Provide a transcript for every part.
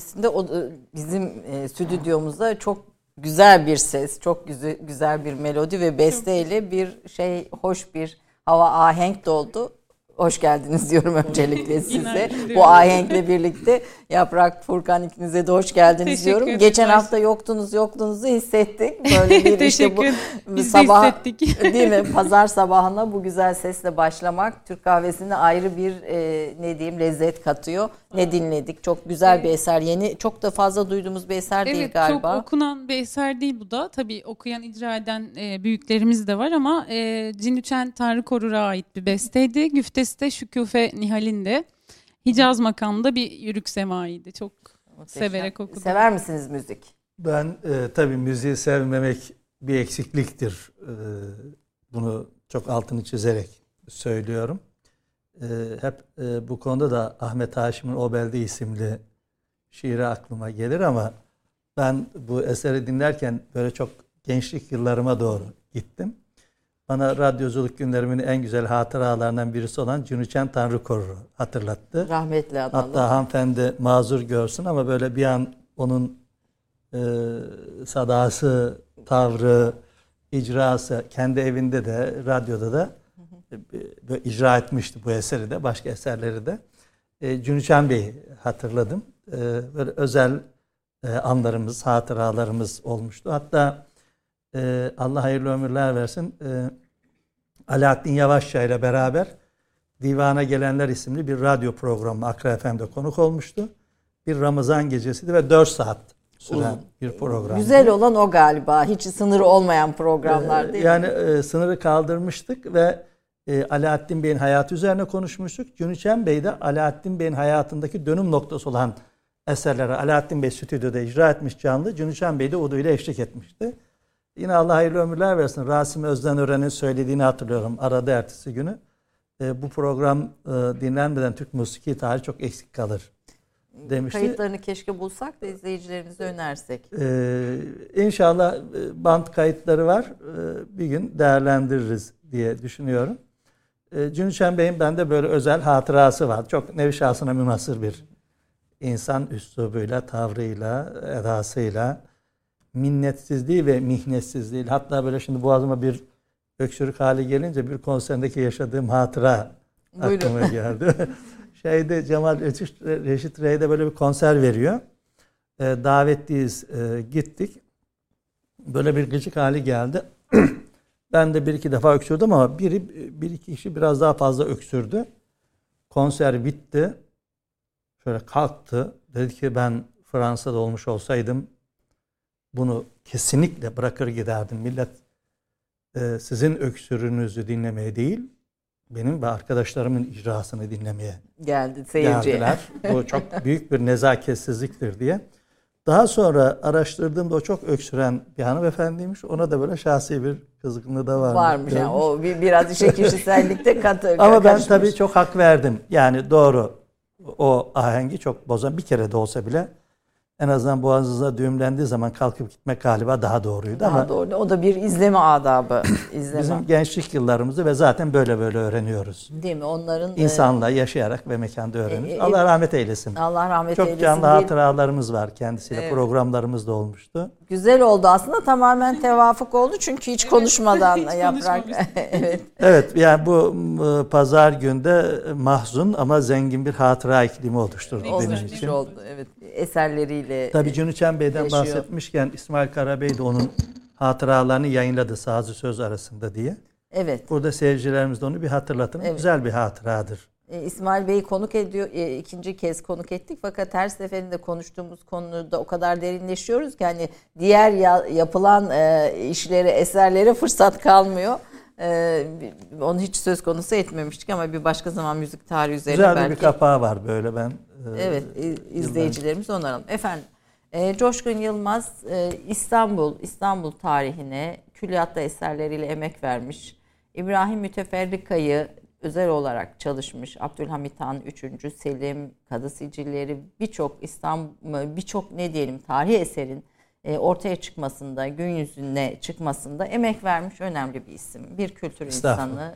sayesinde o bizim e, stüdyomuzda çok güzel bir ses, çok güzel, güzel bir melodi ve besteyle bir şey hoş bir hava ahenk doldu. Hoş geldiniz diyorum öncelikle size. Bu ahenkle birlikte Yaprak Furkan ikinize de hoş geldiniz Teşekkür diyorum. Ederim. Geçen hafta yoktunuz yoktunuzu hissettik. Böyle bir işte bu Biz sabah değil mi? Pazar sabahına bu güzel sesle başlamak Türk kahvesine ayrı bir e, ne diyeyim lezzet katıyor. Ne dinledik? Çok güzel evet. bir eser. Yeni çok da fazla duyduğumuz bir eser evet, değil galiba. Evet çok okunan bir eser değil bu da. Tabii okuyan icra eden e, büyüklerimiz de var ama e, Cinüçen Tanrı Korur'a ait bir besteydi. Güftesi de Şükufe Nihal'in de. Hicaz makamında bir yürük semaydı. Çok Muhteşem. severek okudum. Sever misiniz müzik? Ben e, tabii müziği sevmemek bir eksikliktir. E, bunu çok altını çizerek söylüyorum. E, hep e, bu konuda da Ahmet Haşim'in Obelde isimli şiiri aklıma gelir ama ben bu eseri dinlerken böyle çok gençlik yıllarıma doğru gittim. Bana radyoculuk günlerimin en güzel hatıralarından birisi olan Cünüçen Tanrı Korur'u hatırlattı. Rahmetli adam. Hatta hanımefendi mazur görsün ama böyle bir an onun e, sadası, tavrı, icrası kendi evinde de, radyoda da e, icra etmişti bu eseri de, başka eserleri de. E, Cünüçen Bey'i hatırladım. E, böyle özel e, anlarımız, hatıralarımız olmuştu. Hatta e, Allah hayırlı ömürler versin. E, Alaaddin Yavaşça ile beraber Divana Gelenler isimli bir radyo programı Akra FM'de konuk olmuştu. Bir Ramazan gecesiydi ve 4 saat süren bir program. Güzel olan o galiba. Hiç sınırı olmayan programlar ee, değil yani, mi? Yani e, sınırı kaldırmıştık ve e, Alaaddin Bey'in hayatı üzerine konuşmuştuk. Cünüçen Bey de Alaaddin Bey'in hayatındaki dönüm noktası olan eserleri Alaaddin Bey stüdyoda icra etmiş canlı. Cünüçen Bey de Udu ile eşlik etmişti. Yine Allah hayırlı ömürler versin. Rasim Özdenören'in söylediğini hatırlıyorum arada ertesi günü. E, bu program e, dinlenmeden Türk musiki tarihi çok eksik kalır demişti. Kayıtlarını keşke bulsak da izleyicilerimize önersek. Ee, inşallah e, band kayıtları var. Ee, bir gün değerlendiririz diye düşünüyorum. Ee, Cünşen Bey'in bende böyle özel hatırası var. Çok nevi şahsına münasır bir insan üslubuyla, tavrıyla, edasıyla minnetsizliği ve mihnetsizliği hatta böyle şimdi boğazıma bir öksürük hali gelince bir konserindeki yaşadığım hatıra Buyurun. aklıma geldi. Şeyde Cemal Reşit, Reşit Rey'de böyle bir konser veriyor. E, davetliyiz e, gittik. Böyle bir gıcık hali geldi. ben de bir iki defa öksürdüm ama biri bir iki kişi biraz daha fazla öksürdü. Konser bitti. Şöyle kalktı. Dedi ki ben Fransa'da olmuş olsaydım bunu kesinlikle bırakır giderdim. Millet e, sizin öksürünüzü dinlemeye değil, benim ve arkadaşlarımın icrasını dinlemeye geldi seyirciye. geldiler. Bu çok büyük bir nezaketsizliktir diye. Daha sonra araştırdığımda o çok öksüren bir hanımefendiymiş. Ona da böyle şahsi bir kızgınlığı da varmış. Varmış yani o bir, biraz işe kişisellikte katı. Ama ben tabii çok hak verdim. Yani doğru o ahengi çok bozan bir kere de olsa bile en azından boğazınıza düğümlendiği zaman kalkıp gitmek galiba daha doğruydu daha ama doğru. O da bir izleme adabı. İzleme. Bizim gençlik yıllarımızı ve zaten böyle böyle öğreniyoruz. Değil mi? Onların e, insanla e, yaşayarak ve mekanda öğreniyoruz. E, Allah rahmet eylesin. Allah rahmet Çok eylesin. Çok canlı hatıralarımız var kendisiyle. Evet. Programlarımız da olmuştu. Güzel oldu aslında tamamen tevafuk oldu çünkü hiç konuşmadan hiç yaprak. evet. Evet yani bu pazar günde mahzun ama zengin bir hatıra iklimi oluşturdu benim için. Oldu evet eserleriyle Tabii Cünüçen Bey'den yaşıyor. bahsetmişken İsmail Karabey de onun hatıralarını yayınladı sazı söz arasında diye. Evet. Burada seyircilerimiz de onu bir hatırlatın. Evet. Güzel bir hatıradır. E, İsmail Bey'i konuk ediyor, e, ikinci kez konuk ettik fakat her seferinde konuştuğumuz konuda o kadar derinleşiyoruz ki hani diğer ya, yapılan e, işlere, eserlere fırsat kalmıyor. E, onu hiç söz konusu etmemiştik ama bir başka zaman müzik tarihi üzerine Güzel belki. bir kapağı var böyle ben ee, evet, izleyicilerimiz onaralım. Efendim, e, Coşkun Yılmaz e, İstanbul, İstanbul tarihine külliyatta eserleriyle emek vermiş. İbrahim Müteferrika'yı özel olarak çalışmış. Abdülhamit Han 3. Selim, Kadı Sicilleri birçok İstanbul birçok ne diyelim tarihi eserin e, ortaya çıkmasında, gün yüzüne çıkmasında emek vermiş önemli bir isim. Bir kültür insanı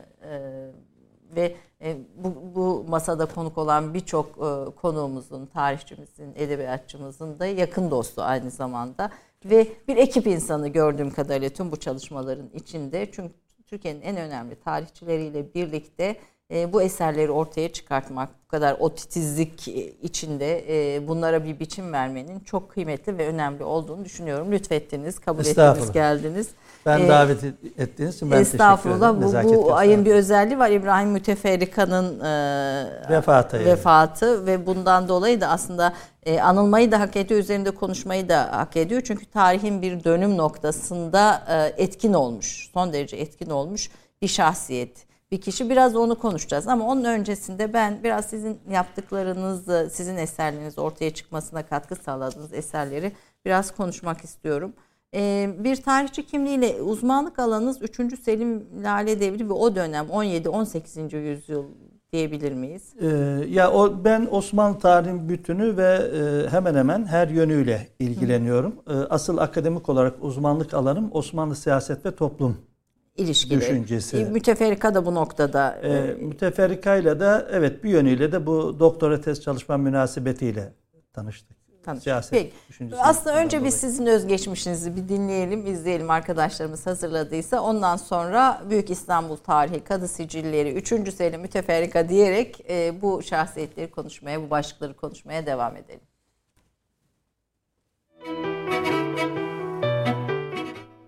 ve e, bu, bu masada konuk olan birçok e, konuğumuzun, tarihçimizin, edebiyatçımızın da yakın dostu aynı zamanda. Ve bir ekip insanı gördüğüm kadarıyla tüm bu çalışmaların içinde. Çünkü Türkiye'nin en önemli tarihçileriyle birlikte e, bu eserleri ortaya çıkartmak, bu kadar o titizlik içinde e, bunlara bir biçim vermenin çok kıymetli ve önemli olduğunu düşünüyorum. Lütfettiniz, kabul ettiniz, geldiniz. Ben ee, davet ettiğiniz için ben estağfurullah, teşekkür ederim. Bu, bu ayın bir özelliği var. İbrahim Müteferrika'nın e, vefatı, vefatı ve bundan dolayı da aslında e, anılmayı da hak ediyor, üzerinde konuşmayı da hak ediyor. Çünkü tarihin bir dönüm noktasında e, etkin olmuş, son derece etkin olmuş bir şahsiyet bir kişi. Biraz onu konuşacağız ama onun öncesinde ben biraz sizin yaptıklarınızı, sizin eserleriniz ortaya çıkmasına katkı sağladığınız eserleri biraz konuşmak istiyorum. Ee, bir tarihçi kimliğiyle uzmanlık alanınız 3. Selim Lale Devri ve o dönem 17-18. yüzyıl diyebilir miyiz? Ee, ya o ben Osmanlı tarihin bütünü ve e, hemen hemen her yönüyle ilgileniyorum. Hı. E, asıl akademik olarak uzmanlık alanım Osmanlı siyaset ve toplum ilişkili. düşüncesi. Müteferrika da bu noktada. E, e müteferrikayla da evet bir yönüyle de bu doktora tez çalışma münasebetiyle tanıştık. Tanıştık. Siyaset Peki. Aslında önce biz sizin özgeçmişinizi bir dinleyelim, izleyelim arkadaşlarımız hazırladıysa. Ondan sonra Büyük İstanbul Tarihi, Kadı Sicilleri, 3. Selim Müteferrika diyerek e, bu şahsiyetleri konuşmaya, bu başlıkları konuşmaya devam edelim.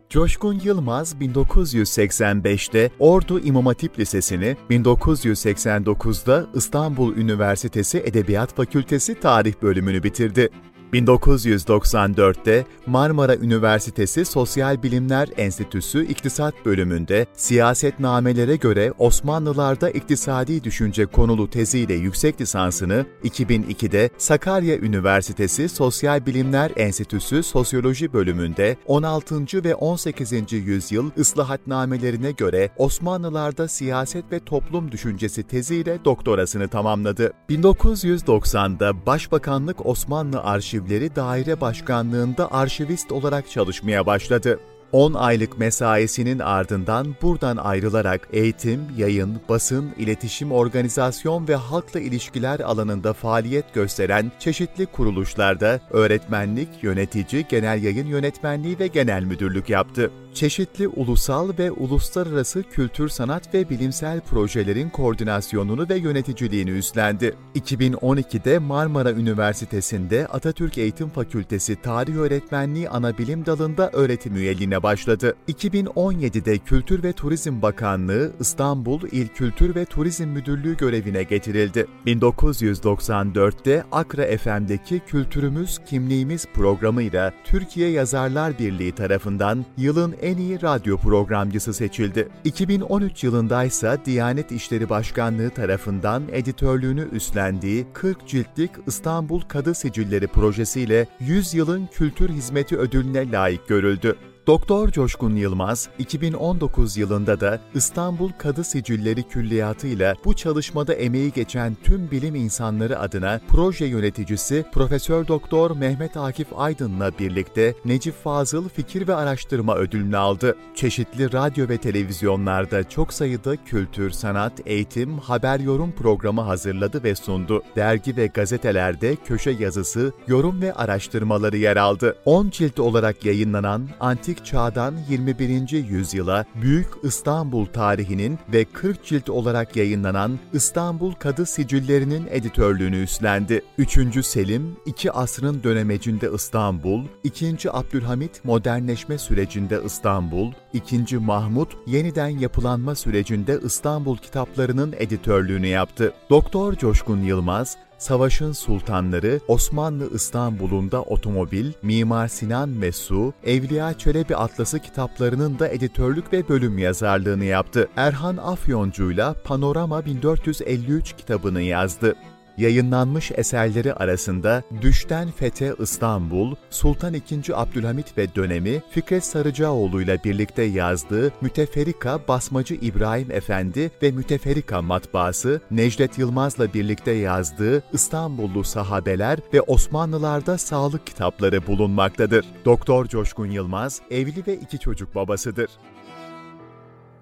Coşkun Yılmaz 1985'te Ordu İmam Hatip Lisesi'ni, 1989'da İstanbul Üniversitesi Edebiyat Fakültesi Tarih bölümünü bitirdi. 1994'te Marmara Üniversitesi Sosyal Bilimler Enstitüsü İktisat Bölümünde siyasetnamelere göre Osmanlılarda iktisadi düşünce konulu teziyle yüksek lisansını, 2002'de Sakarya Üniversitesi Sosyal Bilimler Enstitüsü Sosyoloji Bölümünde 16. ve 18. yüzyıl ıslahatnamelerine göre Osmanlılarda siyaset ve toplum düşüncesi teziyle doktorasını tamamladı. 1990'da Başbakanlık Osmanlı Arşivi Arşivleri Daire Başkanlığında arşivist olarak çalışmaya başladı. 10 aylık mesaisinin ardından buradan ayrılarak eğitim, yayın, basın, iletişim, organizasyon ve halkla ilişkiler alanında faaliyet gösteren çeşitli kuruluşlarda öğretmenlik, yönetici, genel yayın yönetmenliği ve genel müdürlük yaptı çeşitli ulusal ve uluslararası kültür, sanat ve bilimsel projelerin koordinasyonunu ve yöneticiliğini üstlendi. 2012'de Marmara Üniversitesi'nde Atatürk Eğitim Fakültesi Tarih Öğretmenliği Anabilim Dalı'nda öğretim üyeliğine başladı. 2017'de Kültür ve Turizm Bakanlığı İstanbul İl Kültür ve Turizm Müdürlüğü görevine getirildi. 1994'te Akra FM'deki Kültürümüz Kimliğimiz programıyla Türkiye Yazarlar Birliği tarafından yılın en iyi radyo programcısı seçildi. 2013 yılında ise Diyanet İşleri Başkanlığı tarafından editörlüğünü üstlendiği 40 ciltlik İstanbul Kadı Sicilleri projesiyle 100 yılın kültür hizmeti ödülüne layık görüldü. Doktor Coşkun Yılmaz, 2019 yılında da İstanbul Kadı Sicilleri Külliyatı ile bu çalışmada emeği geçen tüm bilim insanları adına proje yöneticisi Profesör Doktor Mehmet Akif Aydın'la birlikte Necip Fazıl Fikir ve Araştırma Ödülünü aldı. Çeşitli radyo ve televizyonlarda çok sayıda kültür, sanat, eğitim, haber yorum programı hazırladı ve sundu. Dergi ve gazetelerde köşe yazısı, yorum ve araştırmaları yer aldı. 10 cilt olarak yayınlanan Antik Antik Çağ'dan 21. yüzyıla Büyük İstanbul tarihinin ve 40 cilt olarak yayınlanan İstanbul Kadı Sicillerinin editörlüğünü üstlendi. 3. Selim, iki asrın dönemecinde İstanbul, 2. Abdülhamit modernleşme sürecinde İstanbul, 2. Mahmut yeniden yapılanma sürecinde İstanbul kitaplarının editörlüğünü yaptı. Doktor Coşkun Yılmaz, Savaşın Sultanları, Osmanlı İstanbul'unda otomobil, Mimar Sinan Mesu, Evliya Çelebi Atlası kitaplarının da editörlük ve bölüm yazarlığını yaptı. Erhan Afyoncu'yla Panorama 1453 kitabını yazdı. Yayınlanmış eserleri arasında Düşten Fete İstanbul, Sultan II. Abdülhamit ve dönemi Fikret Sarıcaoğlu ile birlikte yazdığı Müteferrika Basmacı İbrahim Efendi ve Müteferrika matbaası, Necdet Yılmaz'la birlikte yazdığı İstanbullu Sahabeler ve Osmanlılarda Sağlık kitapları bulunmaktadır. Doktor Coşkun Yılmaz, evli ve iki çocuk babasıdır.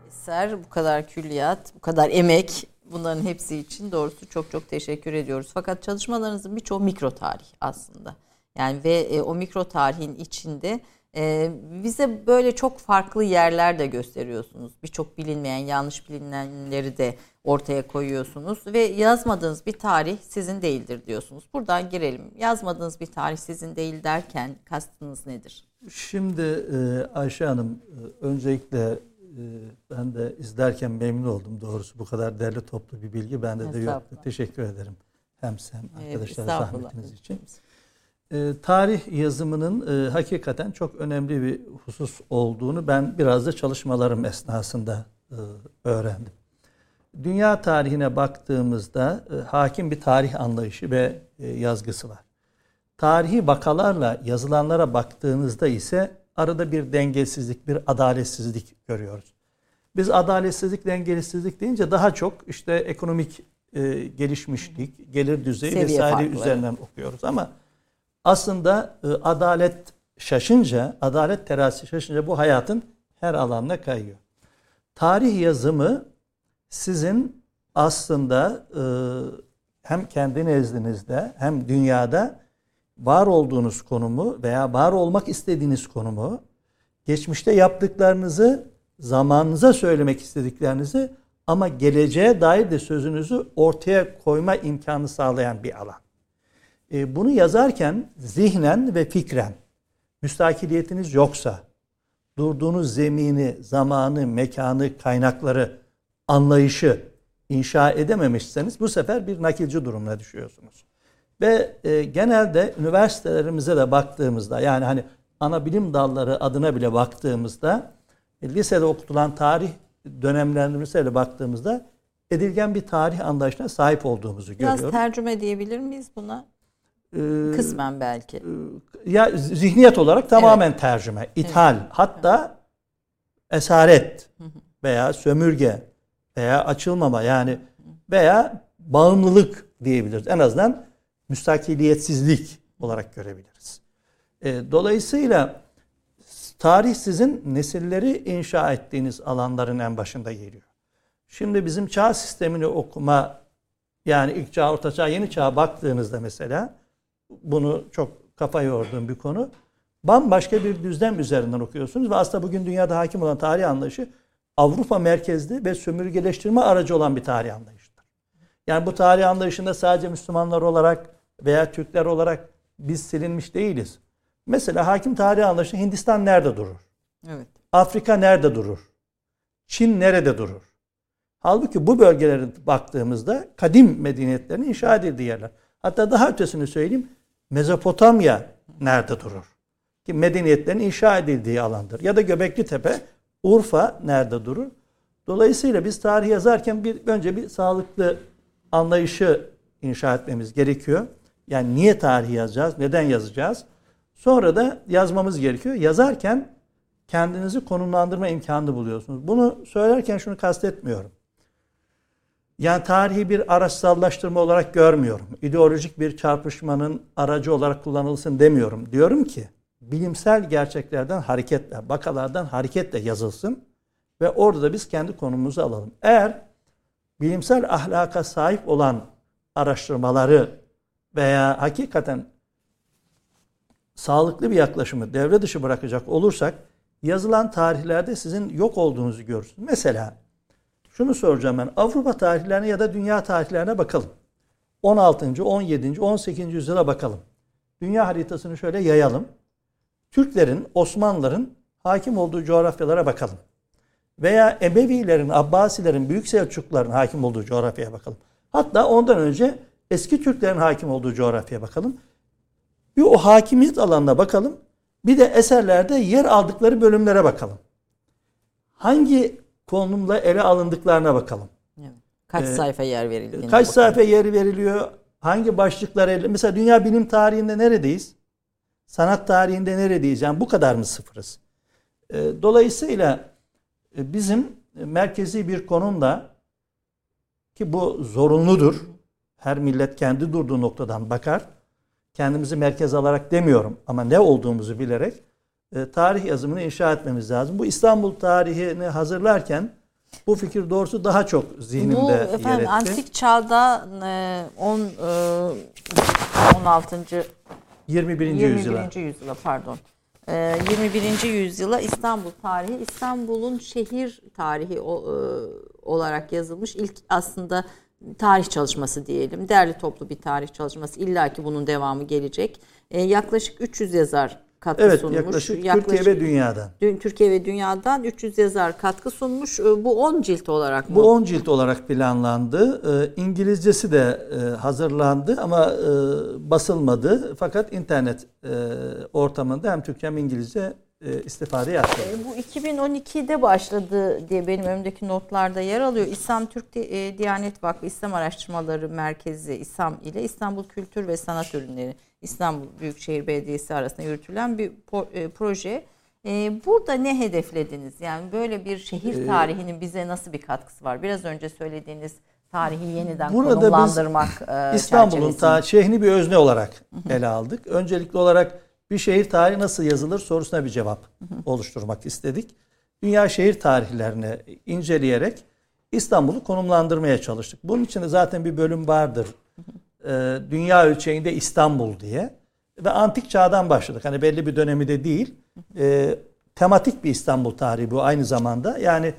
Eser, bu kadar külliyat, bu kadar emek Bunların hepsi için doğrusu çok çok teşekkür ediyoruz. Fakat çalışmalarınızın birçoğu mikro tarih aslında. Yani ve e, o mikro tarihin içinde Ee, bize böyle çok farklı yerler de gösteriyorsunuz. Birçok bilinmeyen, yanlış bilinenleri de ortaya koyuyorsunuz ve yazmadığınız bir tarih sizin değildir diyorsunuz. Buradan girelim. Yazmadığınız bir tarih sizin değil derken kastınız nedir? Şimdi e, Ayşe Hanım e, öncelikle e, ben de izlerken memnun oldum doğrusu. Bu kadar derli toplu bir bilgi bende de yok. Teşekkür ederim. Hem sen arkadaşlar zahmetiniz için. E, tarih yazımının e, hakikaten çok önemli bir husus olduğunu ben biraz da çalışmalarım esnasında e, öğrendim. Dünya tarihine baktığımızda e, hakim bir tarih anlayışı ve e, yazgısı var. Tarihi vakalarla yazılanlara baktığınızda ise arada bir dengesizlik, bir adaletsizlik görüyoruz. Biz adaletsizlik, dengesizlik deyince daha çok işte ekonomik e, gelişmişlik, gelir düzeyi Seviye vesaire farklı. üzerinden okuyoruz ama aslında e, adalet şaşınca, adalet terazisi şaşınca bu hayatın her alanına kayıyor. Tarih yazımı sizin aslında e, hem kendi nezdinizde hem dünyada var olduğunuz konumu veya var olmak istediğiniz konumu, geçmişte yaptıklarınızı, zamanınıza söylemek istediklerinizi ama geleceğe dair de sözünüzü ortaya koyma imkanı sağlayan bir alan. E, bunu yazarken zihnen ve fikren müstakiliyetiniz yoksa, durduğunuz zemini, zamanı, mekanı, kaynakları, anlayışı inşa edememişseniz bu sefer bir nakilci durumuna düşüyorsunuz. Ve e, genelde üniversitelerimize de baktığımızda yani hani ana bilim dalları adına bile baktığımızda e, lisede okutulan tarih dönemlerimize de baktığımızda edilgen bir tarih anlayışına sahip olduğumuzu Biraz görüyoruz. Biraz tercüme diyebilir miyiz buna? Ee, Kısmen belki. E, ya zihniyet olarak tamamen evet. tercüme, ithal, evet. hatta esaret veya sömürge veya açılmama yani veya bağımlılık diyebiliriz. En azından müstakiliyetsizlik olarak görebiliriz. E, dolayısıyla tarih sizin nesilleri inşa ettiğiniz alanların en başında geliyor. Şimdi bizim çağ sistemini okuma yani ilk çağ, orta çağ, yeni çağ baktığınızda mesela bunu çok kafa yorduğum bir konu. Bambaşka bir düzlem üzerinden okuyorsunuz ve aslında bugün dünyada hakim olan tarih anlayışı Avrupa merkezli ve sömürgeleştirme aracı olan bir tarih anlayışıdır. Yani bu tarih anlayışında sadece Müslümanlar olarak veya Türkler olarak biz silinmiş değiliz. Mesela hakim tarih anlayışı Hindistan nerede durur? Evet. Afrika nerede durur? Çin nerede durur? Halbuki bu bölgelere baktığımızda kadim medeniyetlerin inşa edildiği yerler. Hatta daha ötesini söyleyeyim. Mezopotamya nerede durur? Ki medeniyetlerin inşa edildiği alandır. Ya da Göbekli Tepe, Urfa nerede durur? Dolayısıyla biz tarih yazarken bir önce bir sağlıklı anlayışı inşa etmemiz gerekiyor. Yani niye tarih yazacağız? Neden yazacağız? Sonra da yazmamız gerekiyor. Yazarken kendinizi konumlandırma imkanı buluyorsunuz. Bunu söylerken şunu kastetmiyorum. Yani tarihi bir araçsallaştırma olarak görmüyorum. İdeolojik bir çarpışmanın aracı olarak kullanılsın demiyorum. Diyorum ki bilimsel gerçeklerden hareketle, vakalardan hareketle yazılsın ve orada da biz kendi konumuzu alalım. Eğer bilimsel ahlaka sahip olan araştırmaları veya hakikaten sağlıklı bir yaklaşımı devre dışı bırakacak olursak yazılan tarihlerde sizin yok olduğunuzu görürsünüz. Mesela şunu soracağım ben. Avrupa tarihlerine ya da dünya tarihlerine bakalım. 16. 17. 18. yüzyıla bakalım. Dünya haritasını şöyle yayalım. Türklerin, Osmanlıların hakim olduğu coğrafyalara bakalım. Veya Emevilerin, Abbasilerin, Büyük Selçukluların hakim olduğu coğrafyaya bakalım. Hatta ondan önce eski Türklerin hakim olduğu coğrafyaya bakalım. Bir o hakimiyet alanına bakalım. Bir de eserlerde yer aldıkları bölümlere bakalım. Hangi konumla ele alındıklarına bakalım. Kaç ee, sayfa yer veriliyor? Kaç bakalım. sayfa yer veriliyor? Hangi başlıklar ele... Mesela dünya bilim tarihinde neredeyiz? Sanat tarihinde neredeyiz? Yani bu kadar mı sıfırız? Ee, dolayısıyla e, bizim merkezi bir konumda ki bu zorunludur. Her millet kendi durduğu noktadan bakar. Kendimizi merkez alarak demiyorum ama ne olduğumuzu bilerek e, tarih yazımını inşa etmemiz lazım. Bu İstanbul tarihini hazırlarken bu fikir doğrusu daha çok zihnimde Bu efendim yer antik çağda 10 e, 16. 21. 21. yüzyıla. yüzyıla pardon. Ee, 21. yüzyıla İstanbul tarihi, İstanbul'un şehir tarihi e, olarak yazılmış ilk aslında tarih çalışması diyelim. Derli toplu bir tarih çalışması. İlla ki bunun devamı gelecek. Ee, yaklaşık 300 yazar katkı Evet sunmuş. yaklaşık, Türkiye ve dünyadan. Dün Türkiye ve dünyadan 300 yazar katkı sunmuş. Ee, Bu 10 cilt olarak mı? Bu 10 cilt olarak planlandı. Ee, İngilizcesi de e, hazırlandı ama e, basılmadı. Fakat internet e, ortamında hem Türkçe hem İngilizce e, istifade yaptı. E, Bu 2012'de başladı diye benim önümdeki notlarda yer alıyor. İslam Türk e, Diyanet Vakfı İslam Araştırmaları Merkezi İSAM ile İstanbul Kültür ve Sanat Ürünleri İstanbul Büyükşehir Belediyesi arasında yürütülen bir e, proje. Burada ne hedeflediniz? Yani böyle bir şehir tarihinin bize nasıl bir katkısı var? Biraz önce söylediğiniz tarihi yeniden Burada biz konumlandırmak e, İstanbul'un ta şehrini bir özne olarak ele aldık. Öncelikli olarak bir şehir tarihi nasıl yazılır sorusuna bir cevap oluşturmak istedik. Dünya şehir tarihlerini inceleyerek İstanbul'u konumlandırmaya çalıştık. Bunun için de zaten bir bölüm vardır. Ee, Dünya ölçeğinde İstanbul diye. Ve antik çağdan başladık. Hani belli bir dönemi de değil. Ee, tematik bir İstanbul tarihi bu aynı zamanda. Yani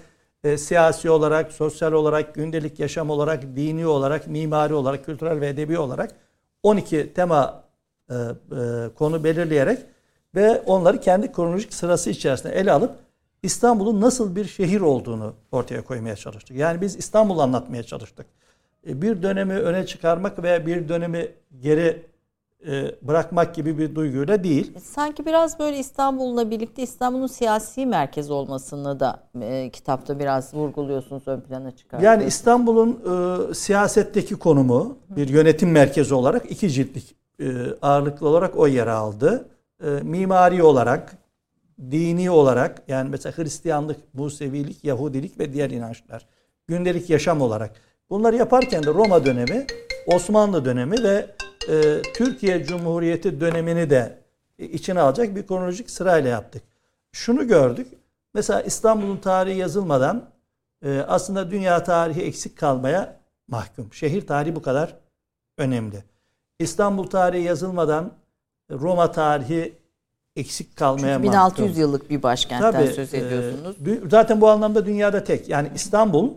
e, siyasi olarak, sosyal olarak, gündelik yaşam olarak, dini olarak, mimari olarak, kültürel ve edebi olarak 12 tema e, e, konu belirleyerek ve onları kendi kronolojik sırası içerisinde ele alıp İstanbul'un nasıl bir şehir olduğunu ortaya koymaya çalıştık. Yani biz İstanbul'u anlatmaya çalıştık. E, Bir dönemi öne çıkarmak veya bir dönemi geri e, bırakmak gibi bir duyguyla değil. Sanki biraz böyle İstanbul'la birlikte İstanbul'un siyasi merkez olmasını da e, kitapta biraz vurguluyorsunuz ön plana çıkartıyorsunuz. Yani İstanbul'un e, siyasetteki konumu bir yönetim merkezi olarak iki ciltlik e, ağırlıklı olarak o yere aldı. E, mimari olarak, dini olarak yani mesela Hristiyanlık, Musevilik, Yahudilik ve diğer inançlar. Gündelik yaşam olarak. Bunları yaparken de Roma dönemi, Osmanlı dönemi ve e, Türkiye Cumhuriyeti dönemini de içine alacak bir kronolojik sırayla yaptık. Şunu gördük. Mesela İstanbul'un tarihi yazılmadan e, aslında dünya tarihi eksik kalmaya mahkum. Şehir tarihi bu kadar önemli. İstanbul tarihi yazılmadan Roma tarihi eksik kalmaya Çünkü mahkum. 1600 yıllık bir başkentten Tabii, söz ediyorsunuz. e, zaten bu anlamda dünyada tek. Yani İstanbul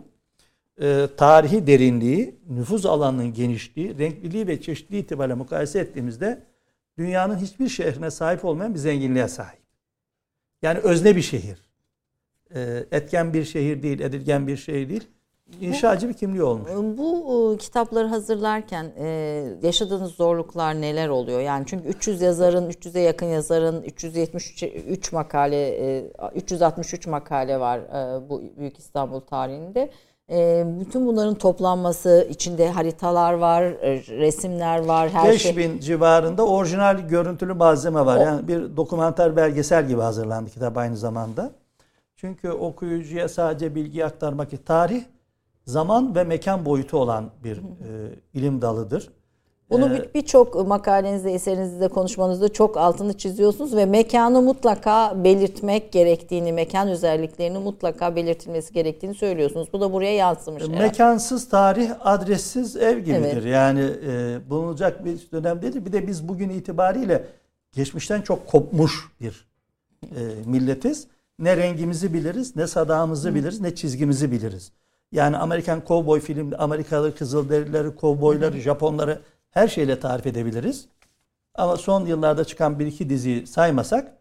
e, tarihi derinliği, nüfuz alanının genişliği, renkliliği ve çeşitliliği itibariyle mukayese ettiğimizde dünyanın hiçbir şehrine sahip olmayan bir zenginliğe sahip. Yani özne bir şehir. E, etken bir şehir değil, edilgen bir şehir değil. İnşacı bir kimliği olmuş. Bu e, kitapları hazırlarken e, yaşadığınız zorluklar neler oluyor? Yani çünkü 300 yazarın, 300'e yakın yazarın 373 makale, e, 363 makale var e, bu Büyük İstanbul tarihinde. E, bütün bunların toplanması, içinde haritalar var, e, resimler var, her şey. 5000 civarında orijinal görüntülü malzeme var. Yani bir dokumenter belgesel gibi hazırlandı kitap aynı zamanda. Çünkü okuyucuya sadece bilgi aktarmak tarih zaman ve mekan boyutu olan bir e, ilim dalıdır. Bunu bir- birçok makalenizde, eserinizde, konuşmanızda çok altını çiziyorsunuz ve mekanı mutlaka belirtmek gerektiğini, mekan özelliklerini mutlaka belirtilmesi gerektiğini söylüyorsunuz. Bu da buraya yansımış. herhalde. Mekansız tarih adressiz ev gibidir. Evet. Yani e, bulunacak bir dönem değil. Bir de biz bugün itibariyle geçmişten çok kopmuş bir e, milletiz. Ne rengimizi biliriz, ne sadağımızı biliriz, ne çizgimizi biliriz. Yani Amerikan kovboy filmde Amerikalı kızılderilileri, kovboyları, Japonları her şeyle tarif edebiliriz. Ama son yıllarda çıkan bir iki diziyi saymasak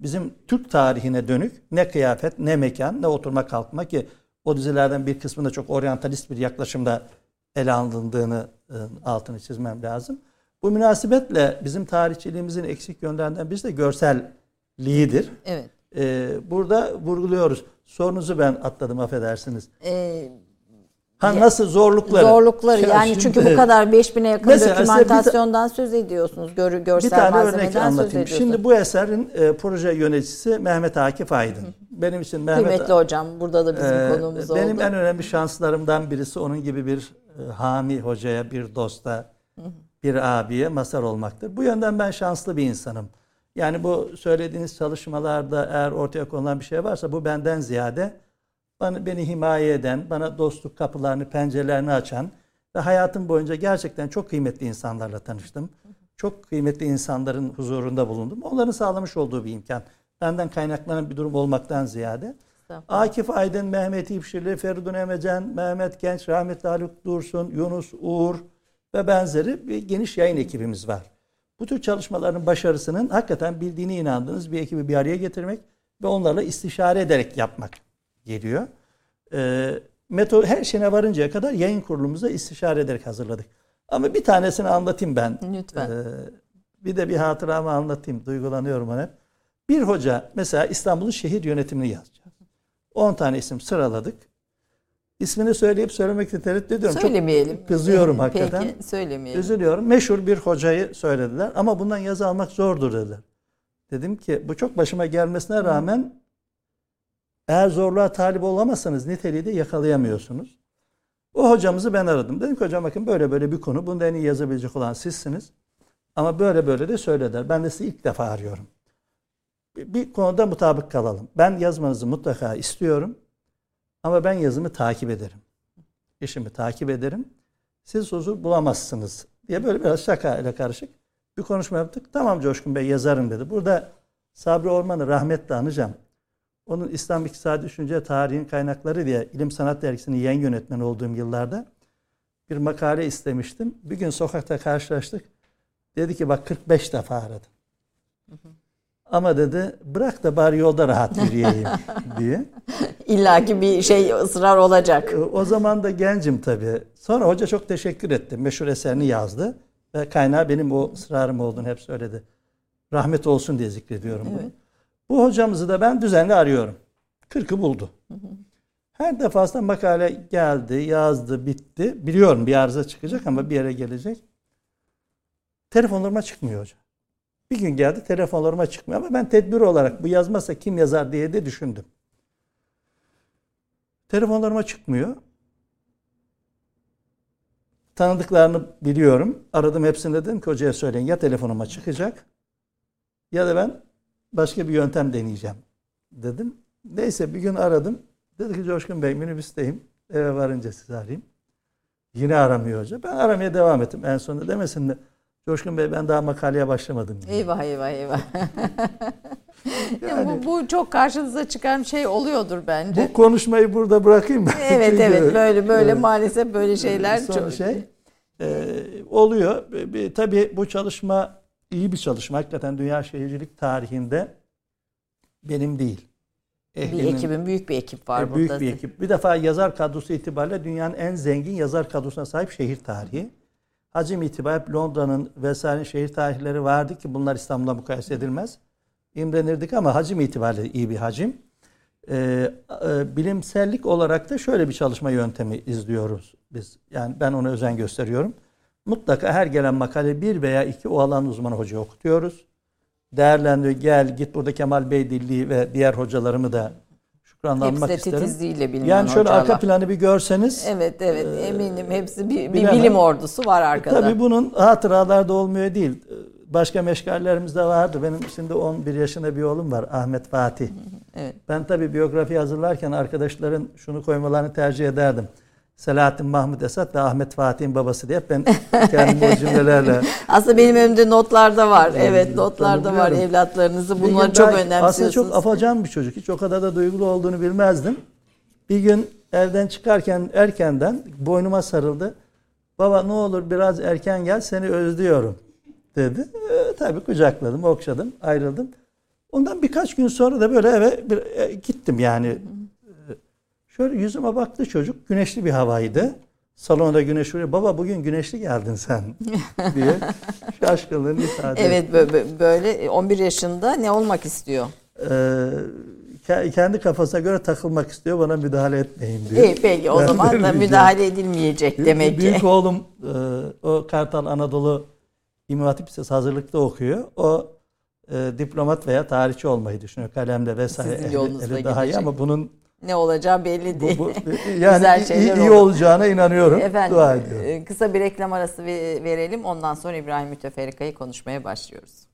bizim Türk tarihine dönük ne kıyafet, ne mekan, ne oturma kalkma ki o dizilerden bir kısmında çok oryantalist bir yaklaşımda ele alındığını e, altını çizmem lazım. Bu münasebetle bizim tarihçiliğimizin eksik yönlerinden birisi de görselliğidir. Evet. E, burada vurguluyoruz. Sorunuzu ben atladım affedersiniz. Ee, Ha nasıl zorlukları? zorlukları Ya yani şimdi- çünkü bu kadar 5000'e yakın bir ta- dokümantasyondan söz ediyorsunuz. Gör, Bir görsel tane örnek anlatayım. Şimdi bu eserin e, proje yöneticisi Mehmet Akif Aydın. Benim için Mehmet Kıymetli hocam burada da bizim Ee, konuğumuz benim oldu. en önemli şanslarımdan birisi onun gibi bir e, hami hocaya, bir dosta, bir abiye mazhar olmaktır. Bu yönden ben şanslı bir insanım. Yani bu söylediğiniz çalışmalarda eğer ortaya konulan bir şey varsa bu benden ziyade bana, beni himaye eden, bana dostluk kapılarını, pencerelerini açan ve hayatım boyunca gerçekten çok kıymetli insanlarla tanıştım. çok kıymetli insanların huzurunda bulundum. Onların sağlamış olduğu bir imkan. Benden kaynaklanan bir durum olmaktan ziyade. Akif Aydın, Mehmet İpşirli, Feridun Emecen, Mehmet Genç, rahmetli Haluk Dursun, Yunus Uğur ve benzeri bir geniş yayın ekibimiz var. Bu tür çalışmaların başarısının hakikaten bildiğine inandığınız bir ekibi bir araya getirmek ve onlarla istişare ederek yapmak geliyor. Metod her şeyine varıncaya kadar yayın kurulumuza istişare ederek hazırladık. Ama bir tanesini anlatayım ben. Lütfen. Ee, bir de bir hatıramı anlatayım. Duygulanıyorum ona. Bir hoca mesela İstanbul'un şehir yönetimini yazacak. 10 tane isim sıraladık. İsmini söyleyip söylemekte tereddüt ediyorum. Söylemeyelim. Çok kızıyorum Peki, hakikaten. Peki söylemeyelim. Üzülüyorum. Meşhur bir hocayı söylediler ama bundan yazı almak zordur dediler. Dedim ki bu çok başıma gelmesine rağmen eğer zorluğa talip olamazsanız niteliği de yakalayamıyorsunuz. O hocamızı ben aradım. Dedim ki hocam bakın böyle böyle bir konu. Bunda en iyi yazabilecek olan sizsiniz. Ama böyle böyle de söylediler. Ben de sizi ilk defa arıyorum. Bir, bir konuda mutabık kalalım. Ben yazmanızı mutlaka istiyorum. Ama ben yazımı takip ederim. İşimi takip ederim. Siz huzur bulamazsınız diye böyle biraz şaka ile karışık bir konuşma yaptık. Tamam Coşkun Bey yazarım dedi. Burada Sabri Orman'ı rahmetle anacağım. Onun İslam İktisadi Düşünce Tarihin Kaynakları diye İlim Sanat Dergisi'nin yayın yönetmeni olduğum yıllarda bir makale istemiştim. Bir gün sokakta karşılaştık. Dedi ki bak 45 defa aradım. Ama dedi bırak da bari yolda rahat yürüyeyim diye. İlla ki bir şey ısrar olacak. O zaman da gencim tabii. Sonra hoca çok teşekkür etti. Meşhur eserini yazdı. Ve kaynağı benim o ısrarım olduğunu hep söyledi. Rahmet olsun diye zikrediyorum evet. bunu. Bu hocamızı da ben düzenli arıyorum. Kırkı buldu. Her defasında makale geldi, yazdı, bitti. Biliyorum bir arıza çıkacak ama bir yere gelecek. Telefonlarıma çıkmıyor hocam. Bir gün geldi telefonlarıma çıkmıyor ama ben tedbir olarak bu yazmazsa kim yazar diye de düşündüm. Telefonlarıma çıkmıyor. Tanıdıklarını biliyorum. Aradım hepsini dedim ki hocaya söyleyin ya telefonuma çıkacak ya da ben başka bir yöntem deneyeceğim dedim. Neyse bir gün aradım. Dedi ki Coşkun Bey minibüsteyim. Eve varınca sizi arayayım. Yine aramıyor hoca. Ben aramaya devam ettim. En sonunda demesin de Coşkun Bey ben daha makaleye başlamadım. Diye. Eyvah eyvah eyvah. yani, bu, bu çok karşınıza çıkan şey oluyordur bence. Bu konuşmayı burada bırakayım ben. Evet Çünkü, evet böyle böyle evet. maalesef böyle şeyler Son çok şey e, oluyor. E, tabii bu çalışma iyi bir çalışma. Hakikaten dünya şehircilik tarihinde benim değil. Ehlimin, bir ekibin büyük bir ekip var e, burada. Büyük bir ekip. Bir defa yazar kadrosu itibariyle dünyanın en zengin yazar kadrosuna sahip şehir tarihi. Hacim itibariyle Londra'nın vesaire şehir tarihleri vardı ki bunlar İstanbul'la mukayese edilmez. İmrenirdik ama hacim itibariyle iyi bir hacim. Ee, e, bilimsellik olarak da şöyle bir çalışma yöntemi izliyoruz biz. Yani ben ona özen gösteriyorum. Mutlaka her gelen makale bir veya iki o alan uzmanı hoca okutuyoruz. Değerlendiriyor. Gel git burada Kemal Bey Dilli ve diğer hocalarımı da şükranlanmak hepsi isterim. titizliğiyle bilinen Yani şöyle hocalar. arka planı bir görseniz. Evet evet e, eminim hepsi bir, bir bilim ordusu var arkada. Tabii bunun hatıralarda olmuyor değil. Başka meşgallerimiz de vardı. Benim şimdi 11 yaşında bir oğlum var Ahmet Fatih. Evet. Ben tabii biyografi hazırlarken arkadaşların şunu koymalarını tercih ederdim. Selahattin Mahmut Esat ve Ahmet Fatih'in babası diye ben kendim o cümlelerle. Aslında benim önümde notlarda var. Evet notlarda var evlatlarınızı. Bunları çok önemsiyorsunuz. Aslında çok afacan bir çocuk. Hiç o kadar da duygulu olduğunu bilmezdim. Bir gün evden çıkarken erkenden boynuma sarıldı. Baba ne olur biraz erken gel seni özlüyorum dedi. E, tabii kucakladım, okşadım, ayrıldım. Ondan birkaç gün sonra da böyle eve bir, e, gittim yani. Şöyle yüzüme baktı çocuk. Güneşli bir havaydı. Salonda güneş vuruyor. Baba bugün güneşli geldin sen diye şaşkınlığını ifade Evet böyle 11 yaşında ne olmak istiyor? Ee, kendi kafasına göre takılmak istiyor. Bana müdahale etmeyin diyor. İyi peki o zaman da müdahale edilmeyecek demek ki. Büyük oğlum e, o Kartal Anadolu İmam Hatip Lisesi hazırlıkta okuyor. O e, diplomat veya tarihçi olmayı düşünüyor. Kalemde vesaire. Sizin yolunuzda daha iyi ama bunun ne olacağı belli değil. Bu, bu, yani Güzel şeyler iyi, iyi olacağına inanıyorum. Efendim, Dua ediyorum. E, kısa bir reklam arası verelim. Ondan sonra İbrahim Müteferrika'yı konuşmaya başlıyoruz.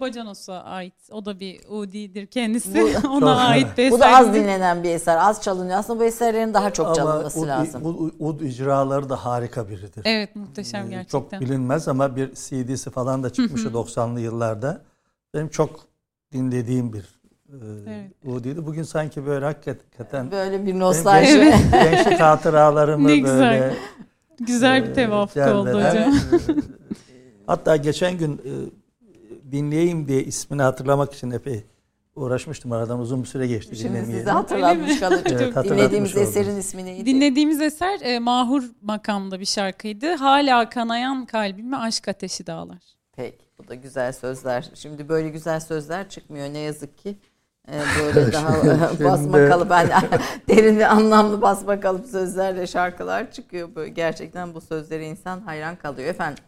Bacanos'a ait. O da bir Udi'dir kendisi. Bu, Ona çok, ait bir eser. Bu da az dinlenen bir eser. Az çalınıyor. Aslında bu eserlerin daha çok çalınması ama lazım. Ud, ud icraları da harika biridir. Evet muhteşem ee, gerçekten. Çok bilinmez ama bir CD'si falan da çıkmıştı 90'lı yıllarda. Benim çok dinlediğim bir e, evet. Udi'ydi. Bugün sanki böyle hakikaten böyle bir nostalji. Genç, gençlik hatıralarımı böyle güzel. Güzel bir e, tevafuk e, oldu hocam. hatta geçen gün e, dinleyeyim diye ismini hatırlamak için epey uğraşmıştım. Aradan uzun bir süre geçti Şimdi sizi hatırlatmış kalıcı. evet, Dinlediğimiz oldum. eserin ismi neydi? Dinlediğimiz eser e, Mahur makamda bir şarkıydı. Hala kanayan kalbimi aşk ateşi dağlar. Peki bu da güzel sözler. Şimdi böyle güzel sözler çıkmıyor ne yazık ki. Ee, böyle daha basmakalı ben derin ve anlamlı basmakalı sözlerle şarkılar çıkıyor. Böyle gerçekten bu sözlere insan hayran kalıyor. Efendim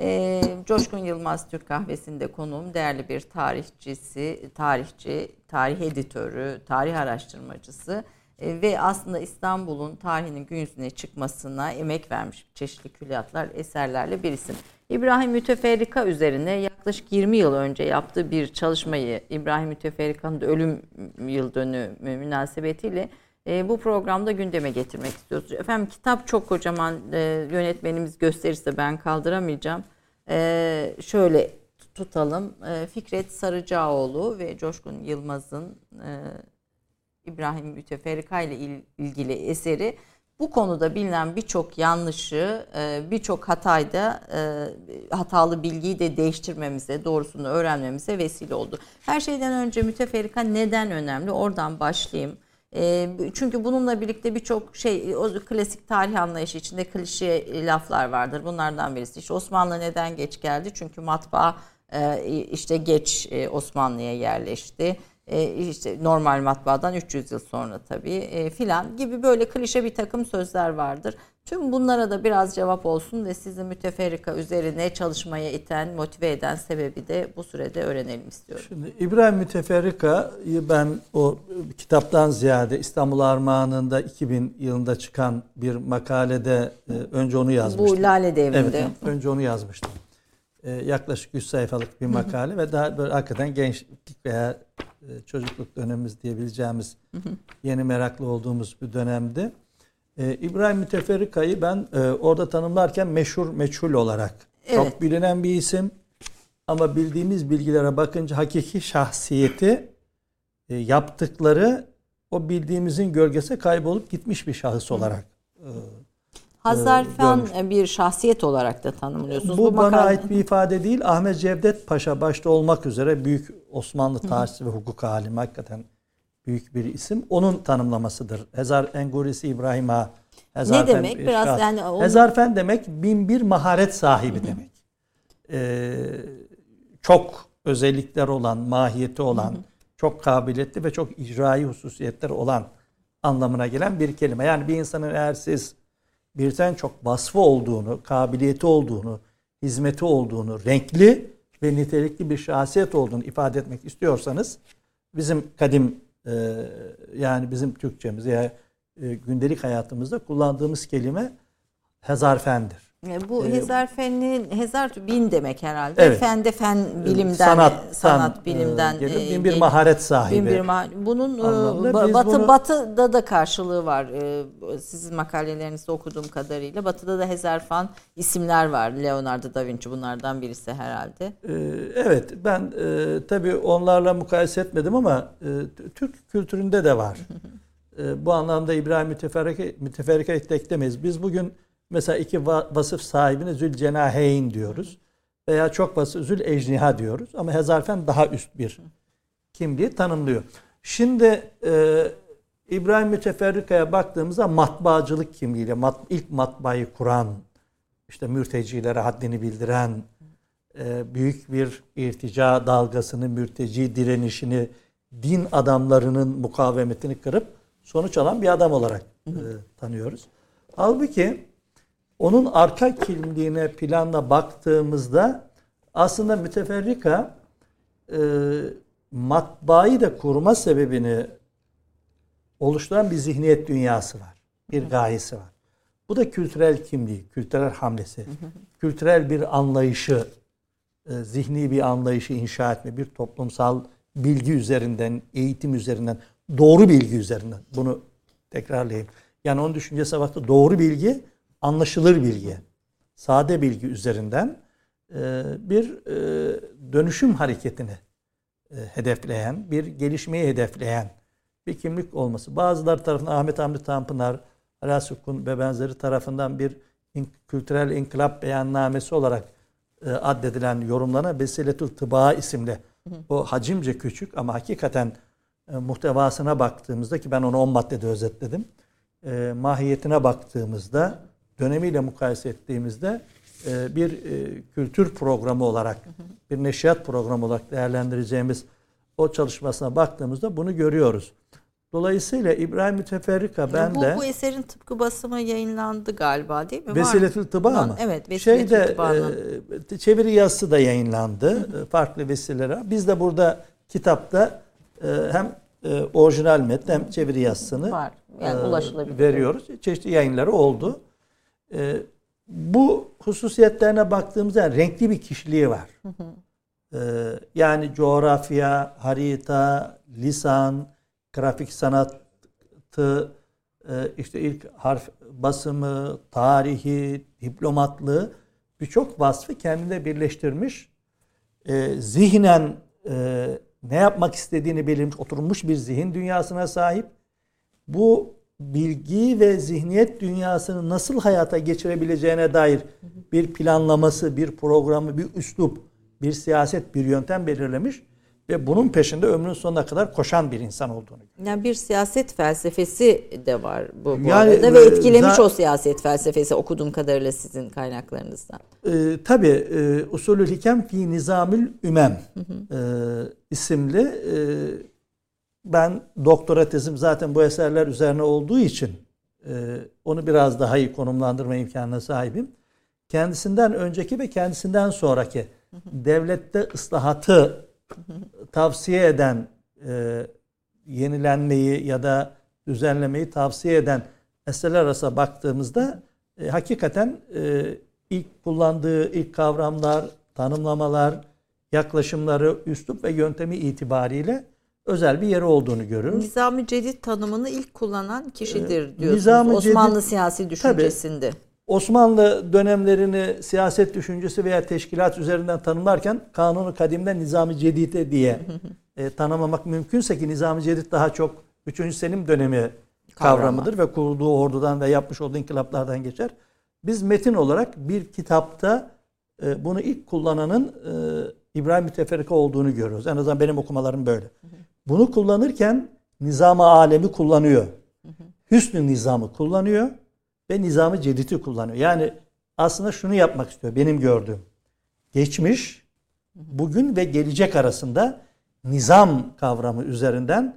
e, Coşkun Yılmaz Türk Kahvesi'nde konuğum değerli bir tarihçisi, tarihçi, tarih editörü, tarih araştırmacısı E, ve aslında İstanbul'un tarihinin gün yüzüne çıkmasına emek vermiş çeşitli külliyatlar, eserlerle bir isim. İbrahim Müteferrika üzerine yaklaşık 20 yıl önce yaptığı bir çalışmayı İbrahim Müteferrika'nın ölüm yıl dönümü münasebetiyle e, bu programda gündeme getirmek istiyoruz. Efendim kitap çok kocaman e, yönetmenimiz gösterirse ben kaldıramayacağım. E, şöyle tutalım. E, Fikret Sarıcaoğlu ve Coşkun Yılmaz'ın e, İbrahim Müteferrika ile ilgili eseri bu konuda bilinen birçok yanlışı, e, birçok hatayda hatalı bilgiyi de değiştirmemize, doğrusunu öğrenmemize vesile oldu. Her şeyden önce müteferrika neden önemli? Oradan başlayayım. E, çünkü bununla birlikte birçok şey, o klasik tarih anlayışı içinde klişe laflar vardır. Bunlardan birisi işte Osmanlı neden geç geldi? Çünkü matbaa işte geç Osmanlı'ya yerleşti e, işte normal matbaadan 300 yıl sonra tabii e, filan gibi böyle klişe bir takım sözler vardır. Tüm bunlara da biraz cevap olsun ve sizi müteferrika üzerine çalışmaya iten, motive eden sebebi de bu sürede öğrenelim istiyorum. Şimdi İbrahim Müteferrika'yı ben o kitaptan ziyade İstanbul Armağanı'nda 2000 yılında çıkan bir makalede e, önce onu yazmıştım. Bu Lale Devri'nde. Evet, önce onu yazmıştım. E, yaklaşık 100 sayfalık bir makale ve daha böyle hakikaten gençlik veya e, çocukluk dönemimiz diyebileceğimiz yeni meraklı olduğumuz bir dönemdi. E, İbrahim Müteferrika'yı ben e, orada tanımlarken meşhur meçhul olarak evet. çok bilinen bir isim ama bildiğimiz bilgilere bakınca hakiki şahsiyeti yaptıkları o bildiğimizin gölgesi kaybolup gitmiş bir şahıs olarak Hazarfen e, bir şahsiyet olarak da tanımlıyorsunuz. Bu, Bu bana makale... ait bir ifade değil. Ahmet Cevdet Paşa başta olmak üzere büyük Osmanlı tarihçisi ve hukuk alimi hakikaten büyük bir isim. Onun tanımlamasıdır. Hezar Engurisi İbrahim Ağa. Hezarfen, ne demek? Biraz yani onu... Hezarfen demek bin bir maharet sahibi demek. Ee, çok özellikler olan, mahiyeti olan, çok kabiliyetli ve çok icraî hususiyetler olan anlamına gelen bir kelime. Yani bir insanın eğer siz birden çok vasfı olduğunu, kabiliyeti olduğunu, hizmeti olduğunu, renkli ve nitelikli bir şahsiyet olduğunu ifade etmek istiyorsanız bizim kadim yani bizim Türkçemiz ya e, gündelik hayatımızda kullandığımız kelime hezarfendir. E, bu ee, Hezar feninin Hezar bin demek herhalde. Evet. Fen de fen bilimden sanat, sanat bilimden e, bin bir maharet sahibi. Bin bir ma bunun e, batı bunu... batıda da karşılığı var. E, sizin makalelerinizde okuduğum kadarıyla batıda da Hezarfen isimler var. Leonardo da Vinci bunlardan birisi herhalde. evet ben tabii onlarla mukayese etmedim ama Türk kültüründe de var. bu anlamda İbrahim Müteferrike Müteferrike eklemeyiz. Biz bugün Mesela iki vasıf sahibine zülcenaheyn diyoruz. Veya çok vasıf zül ecniha diyoruz. Ama hezarfen daha üst bir kimliği tanımlıyor. Şimdi e, İbrahim Müteferrika'ya baktığımızda matbaacılık kimliğiyle mat, ilk matbaayı kuran, işte mürtecilere haddini bildiren, e, büyük bir irtica dalgasını, mürteci direnişini, din adamlarının mukavemetini kırıp sonuç alan bir adam olarak e, tanıyoruz. Halbuki onun arka kimliğine planla baktığımızda aslında müteferrika e, matbaayı da kurma sebebini oluşturan bir zihniyet dünyası var. Bir gayesi var. Bu da kültürel kimliği, kültürel hamlesi, kültürel bir anlayışı, e, zihni bir anlayışı inşa etme, bir toplumsal bilgi üzerinden, eğitim üzerinden, doğru bilgi üzerinden. Bunu tekrarlayayım. Yani onun düşüncesi vakti doğru bilgi anlaşılır bilgi, sade bilgi üzerinden e, bir e, dönüşüm hareketini e, hedefleyen, bir gelişmeyi hedefleyen bir kimlik olması. Bazıları tarafından Ahmet Hamdi Tanpınar, Alasukun ve benzeri tarafından bir kültürel inkılap beyannamesi olarak addedilen yorumlarına Vesiletül Tıba isimli o hacimce küçük ama hakikaten muhtevasına baktığımızda ki ben onu 10 maddede özetledim. mahiyetine baktığımızda dönemiyle mukayese ettiğimizde e, bir e, kültür programı olarak, bir neşriyat programı olarak değerlendireceğimiz o çalışmasına baktığımızda bunu görüyoruz. Dolayısıyla İbrahim Müteferrika ben bu, de... Bu eserin tıpkı basımı yayınlandı galiba değil mi? Vesiletül Tıba mı? Evet Vesiletül Şeyde, e, çeviri yazısı da yayınlandı. Hı hı. Farklı vesileler. Biz de burada kitapta e, hem e, orijinal metni hem çeviri yazısını Var. Yani e, ulaşılabilir. veriyoruz. Çeşitli yayınları oldu. E, bu hususiyetlerine baktığımızda renkli bir kişiliği var. E, yani coğrafya, harita, lisan, grafik sanatı, e, işte ilk harf basımı, tarihi, diplomatlığı birçok vasfı kendinde birleştirmiş. E, zihnen e, ne yapmak istediğini belirmiş, oturmuş bir zihin dünyasına sahip. Bu bilgi ve zihniyet dünyasını nasıl hayata geçirebileceğine dair bir planlaması, bir programı, bir üslup, bir siyaset, bir yöntem belirlemiş ve bunun peşinde ömrünün sonuna kadar koşan bir insan olduğunu. Yani bir siyaset felsefesi de var bu, bu Yani, arada ve e, etkilemiş o siyaset felsefesi okuduğum kadarıyla sizin kaynaklarınızdan. Ee, tabii e, Usulül Hikem fi Nizamül Ümem e, isimli e, ben doktora tezim zaten bu eserler üzerine olduğu için e, onu biraz daha iyi konumlandırma imkanına sahibim. Kendisinden önceki ve kendisinden sonraki devlette ıslahatı tavsiye eden e, yenilenmeyi ya da düzenlemeyi tavsiye eden eserler arasında baktığımızda e, hakikaten e, ilk kullandığı ilk kavramlar, tanımlamalar, yaklaşımları, üslup ve yöntemi itibariyle özel bir yeri olduğunu görüyoruz. Nizami Cedid tanımını ilk kullanan kişidir Ee, diyorsunuz. Osmanlı Cedid- siyasi düşüncesinde. Osmanlı dönemlerini siyaset düşüncesi veya teşkilat üzerinden tanımlarken Kanunu Kadim'de Nizami Cedid'e diye e, tanımlamak mümkünse ki Nizami Cedid daha çok 3. Selim dönemi kavramıdır ve kurduğu ordudan ve yapmış olduğu inkılaplardan geçer. Biz metin olarak bir kitapta e, bunu ilk kullananın e, İbrahim Müteferrika olduğunu görüyoruz. En azından benim okumalarım böyle. Bunu kullanırken nizam-ı alemi kullanıyor. Hüsnü nizamı kullanıyor ve nizamı cedidi kullanıyor. Yani aslında şunu yapmak istiyor benim gördüğüm. Geçmiş, bugün ve gelecek arasında nizam kavramı üzerinden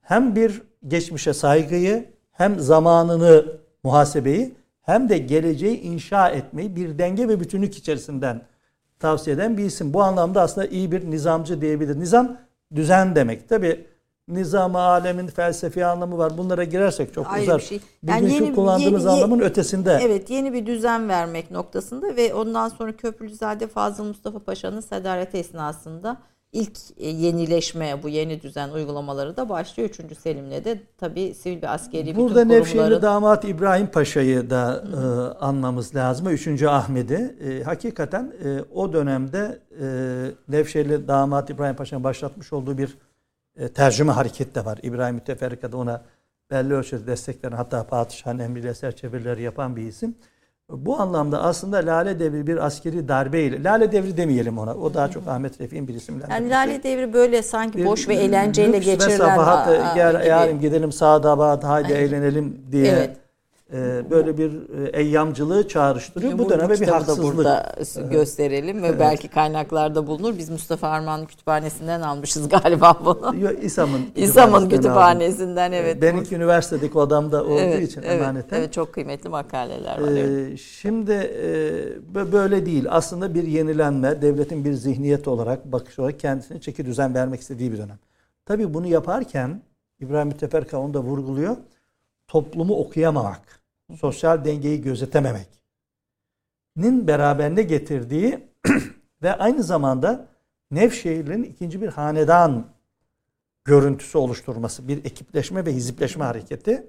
hem bir geçmişe saygıyı hem zamanını muhasebeyi hem de geleceği inşa etmeyi bir denge ve bütünlük içerisinden tavsiye eden bir isim. Bu anlamda aslında iyi bir nizamcı diyebilir. Nizam düzen demek. Tabi nizam alemin felsefi anlamı var. Bunlara girersek çok Ayrı uzar. bir şey. Yani Bugünkü yeni- kullandığımız yeni- anlamın ötesinde. Evet yeni bir düzen vermek noktasında ve ondan sonra Köprülüzade Fazıl Mustafa Paşa'nın sedareti esnasında ilk e, yenileşme bu yeni düzen uygulamaları da başlıyor. 3. Selim'le de tabii sivil ve askeri bütün Burada Nevşehirli kurumların damat İbrahim Paşa'yı da e, anmamız lazım. Üçüncü Ahmet'i. E, hakikaten e, o dönemde e, Nevşehirli damat İbrahim Paşa'nın başlatmış olduğu bir e, tercüme hareket de var. İbrahim Müteferrika da ona belli ölçüde desteklerini hatta padişahın emriyle eser çevirileri yapan bir isim. Bu anlamda aslında Lale Devri bir askeri darbeyle, Lale Devri demeyelim ona. O daha çok Ahmet Refik'in bir isimler. yani Lale Devri böyle sanki Bir boş ve eğlenceyle lüks ve geçirilen safahat, aa, gel yarın gidelim Sağdabat haydi Aynen. eğlenelim diye Evet. E, böyle bir e, eyyamcılığı çağrıştırıyor. Bu döneme bir haksızlık. burada gösterelim ve belki kaynaklarda bulunur. Biz Mustafa Arman kütüphanesinden almışız galiba bunu. İSAM'ın İslam'ın kütüphanesinden aldım. evet. Benimki üniversitedeki odamda olduğu evet, için evet, emaneten. evet, çok kıymetli makaleler var. evet. Ee, şimdi e, bö- böyle değil. Aslında bir yenilenme, devletin bir zihniyet olarak, bakış olarak kendisine çeki düzen vermek istediği bir dönem. Tabii bunu yaparken İbrahim Müteferrika onu da vurguluyor. Toplumu okuyamamak, sosyal dengeyi gözetememek nin beraberinde getirdiği ve aynı zamanda Nevşehir'in ikinci bir hanedan görüntüsü oluşturması, bir ekipleşme ve hizipleşme hareketi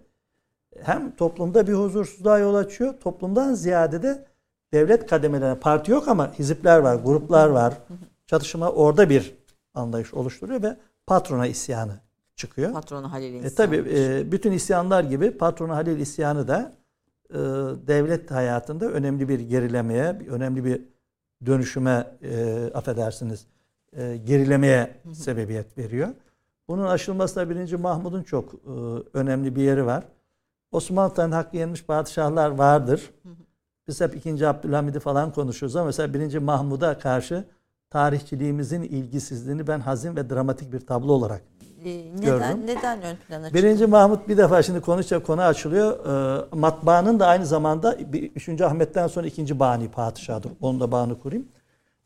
hem toplumda bir huzursuzluğa yol açıyor, toplumdan ziyade de devlet kademelerine parti yok ama hizipler var, gruplar var. Çatışma orada bir anlayış oluşturuyor ve patrona isyanı çıkıyor. Patronu Halil E, İnsan. tabii e, bütün isyanlar gibi patronu Halil isyanı da e, devlet hayatında önemli bir gerilemeye, önemli bir dönüşüme e, affedersiniz e, gerilemeye sebebiyet veriyor. Bunun aşılmasında birinci Mahmud'un çok e, önemli bir yeri var. Osmanlı'dan hakkı yenmiş padişahlar vardır. Biz hep ikinci Abdülhamid'i falan konuşuyoruz ama mesela birinci Mahmud'a karşı tarihçiliğimizin ilgisizliğini ben hazin ve dramatik bir tablo olarak neden, gördüm. neden ön plana çıktı? Birinci Mahmut bir defa şimdi konuşacak konu açılıyor. Ee, matbaanın da aynı zamanda bir- üçüncü Ahmet'ten sonra ikinci bani padişahdır. Onu da bağını kurayım.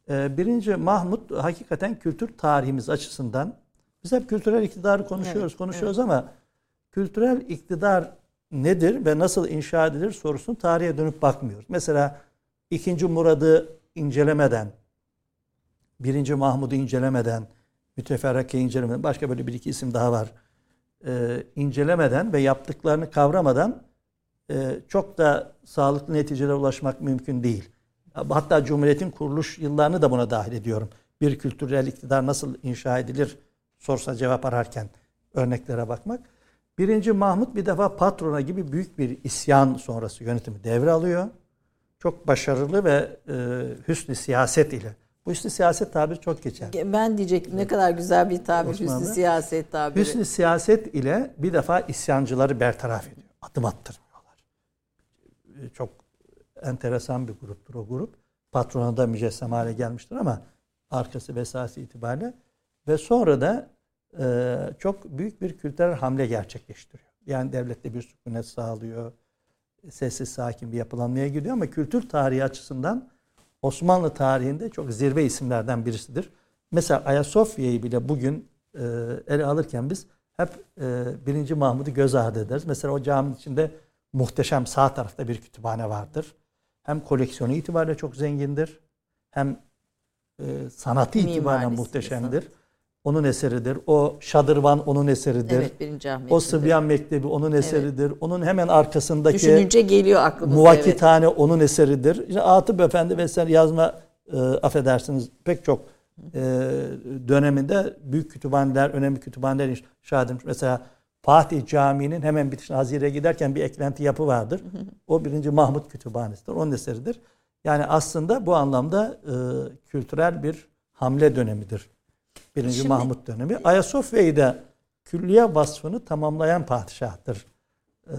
Ee, birinci Mahmut hakikaten kültür tarihimiz açısından Biz hep kültürel iktidarı konuşuyoruz, Evet, konuşuyoruz ama kültürel iktidar nedir ve nasıl inşa edilir sorusunu tarihe dönüp bakmıyoruz. Mesela 2. Murad'ı incelemeden, 1. Mahmud'u incelemeden, Müteferrike'yi incelemeden, başka böyle bir iki isim daha var. Ee, incelemeden ve yaptıklarını kavramadan e, çok da sağlıklı neticelere ulaşmak mümkün değil. Hatta Cumhuriyet'in kuruluş yıllarını da buna dahil ediyorum. Bir kültürel iktidar nasıl inşa edilir sorsa cevap ararken örneklere bakmak. Birinci Mahmut bir defa patrona gibi büyük bir isyan sonrası yönetimi devralıyor. Çok başarılı ve e, hüsnü siyaset ile. Bu hüsnü siyaset tabiri çok geçer. Ben diyecektim ne kadar güzel bir tabir Osmanlı. hüsnü siyaset tabiri. Hüsnü siyaset ile bir defa isyancıları bertaraf ediyor. Adım attırmıyorlar. E, Çok enteresan bir gruptur o grup. Patrona da mücessem hale gelmiştir ama arkası ve esası itibariyle. Ve sonra da e, çok büyük bir kültürel hamle gerçekleştiriyor. Yani devlette bir sükunet sağlıyor. Sessiz sakin bir yapılanmaya gidiyor ama kültür tarihi açısından Osmanlı tarihinde çok zirve isimlerden birisidir. Mesela Ayasofya'yı bile bugün e, ele alırken biz hep e, 1. Mahmud'u göz ardı ederiz. Mesela o caminin içinde muhteşem sağ tarafta bir kütüphane vardır. Hem koleksiyonu itibariyle çok zengindir. Hem e, sanatı itibariyle muhteşemdir. Onun eseridir. O şadırvan onun eseridir. Evet birinci Ahmet. o Sıbyan Mektebi onun eseridir. Onun hemen arkasındaki Düşününce geliyor aklımıza. Muvakkitane onun eseridir. İşte Atıp Efendi vesaire yazma e, affedersiniz pek çok e, döneminde büyük kütüphaneler, önemli kütüphaneler inşa edilmiş. Mesela Fatih Camii'nin hemen bitişine Hazire'ye giderken bir eklenti yapı vardır. O birinci Mahmut Kütüphanesi'dir. Onun eseridir. Yani aslında bu anlamda e, kültürel bir hamle dönemidir. Birinci Şimdi- Mahmut dönemi. Ayasofya'yı da külliye vasfını tamamlayan padişahtır. E,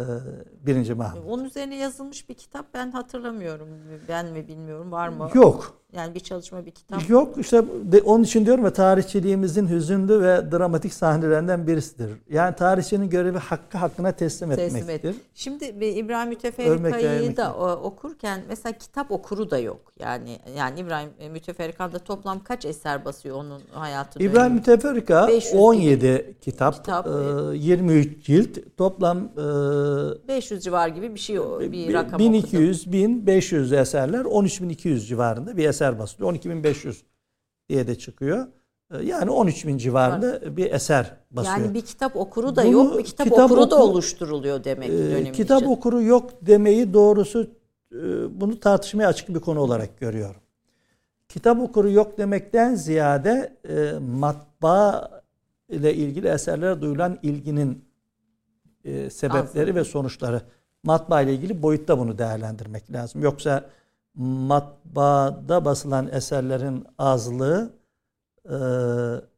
birinci Mahmut. Onun üzerine yazılmış bir kitap ben hatırlamıyorum. Ben mi bilmiyorum var mı? Yok. Yani bir çalışma bir kitap. Yok işte de, onun için diyorum ya tarihçiliğimizin hüzünlü ve dramatik sahnelerinden birisidir. Yani tarihçinin görevi hakkı hakkına teslim, Teslim etmektir. et. Şimdi İbrahim Müteferrika'yı da o- okurken mesela kitap okuru da yok. Yani yani İbrahim Müteferrika'da toplam kaç eser basıyor onun hayatı İbrahim dönemi? Müteferrika 500 17 kitap, Kitap, e, 23 cilt, toplam e, 500 civar gibi bir şey bir bi- rakam okudum. 1200 1500 eserler 13200 civarında bir eser basılıyor. 12500 diye de çıkıyor. E, Yani 13000 civarında bir eser basıyor. Yani bir kitap okuru da Bunu yok. Bir kitap, kitap okuru da oku- oluşturuluyor demek Ee, dönem kitap için. okuru yok demeyi doğrusu e, bunu tartışmaya açık bir konu olarak görüyorum. Kitap okuru yok demekten ziyade e, matbaa ile ilgili eserlere duyulan ilginin e, sebepleri ve sonuçları. Matbaa ile ilgili boyutta bunu değerlendirmek lazım. Yoksa matbaada basılan eserlerin azlığı e,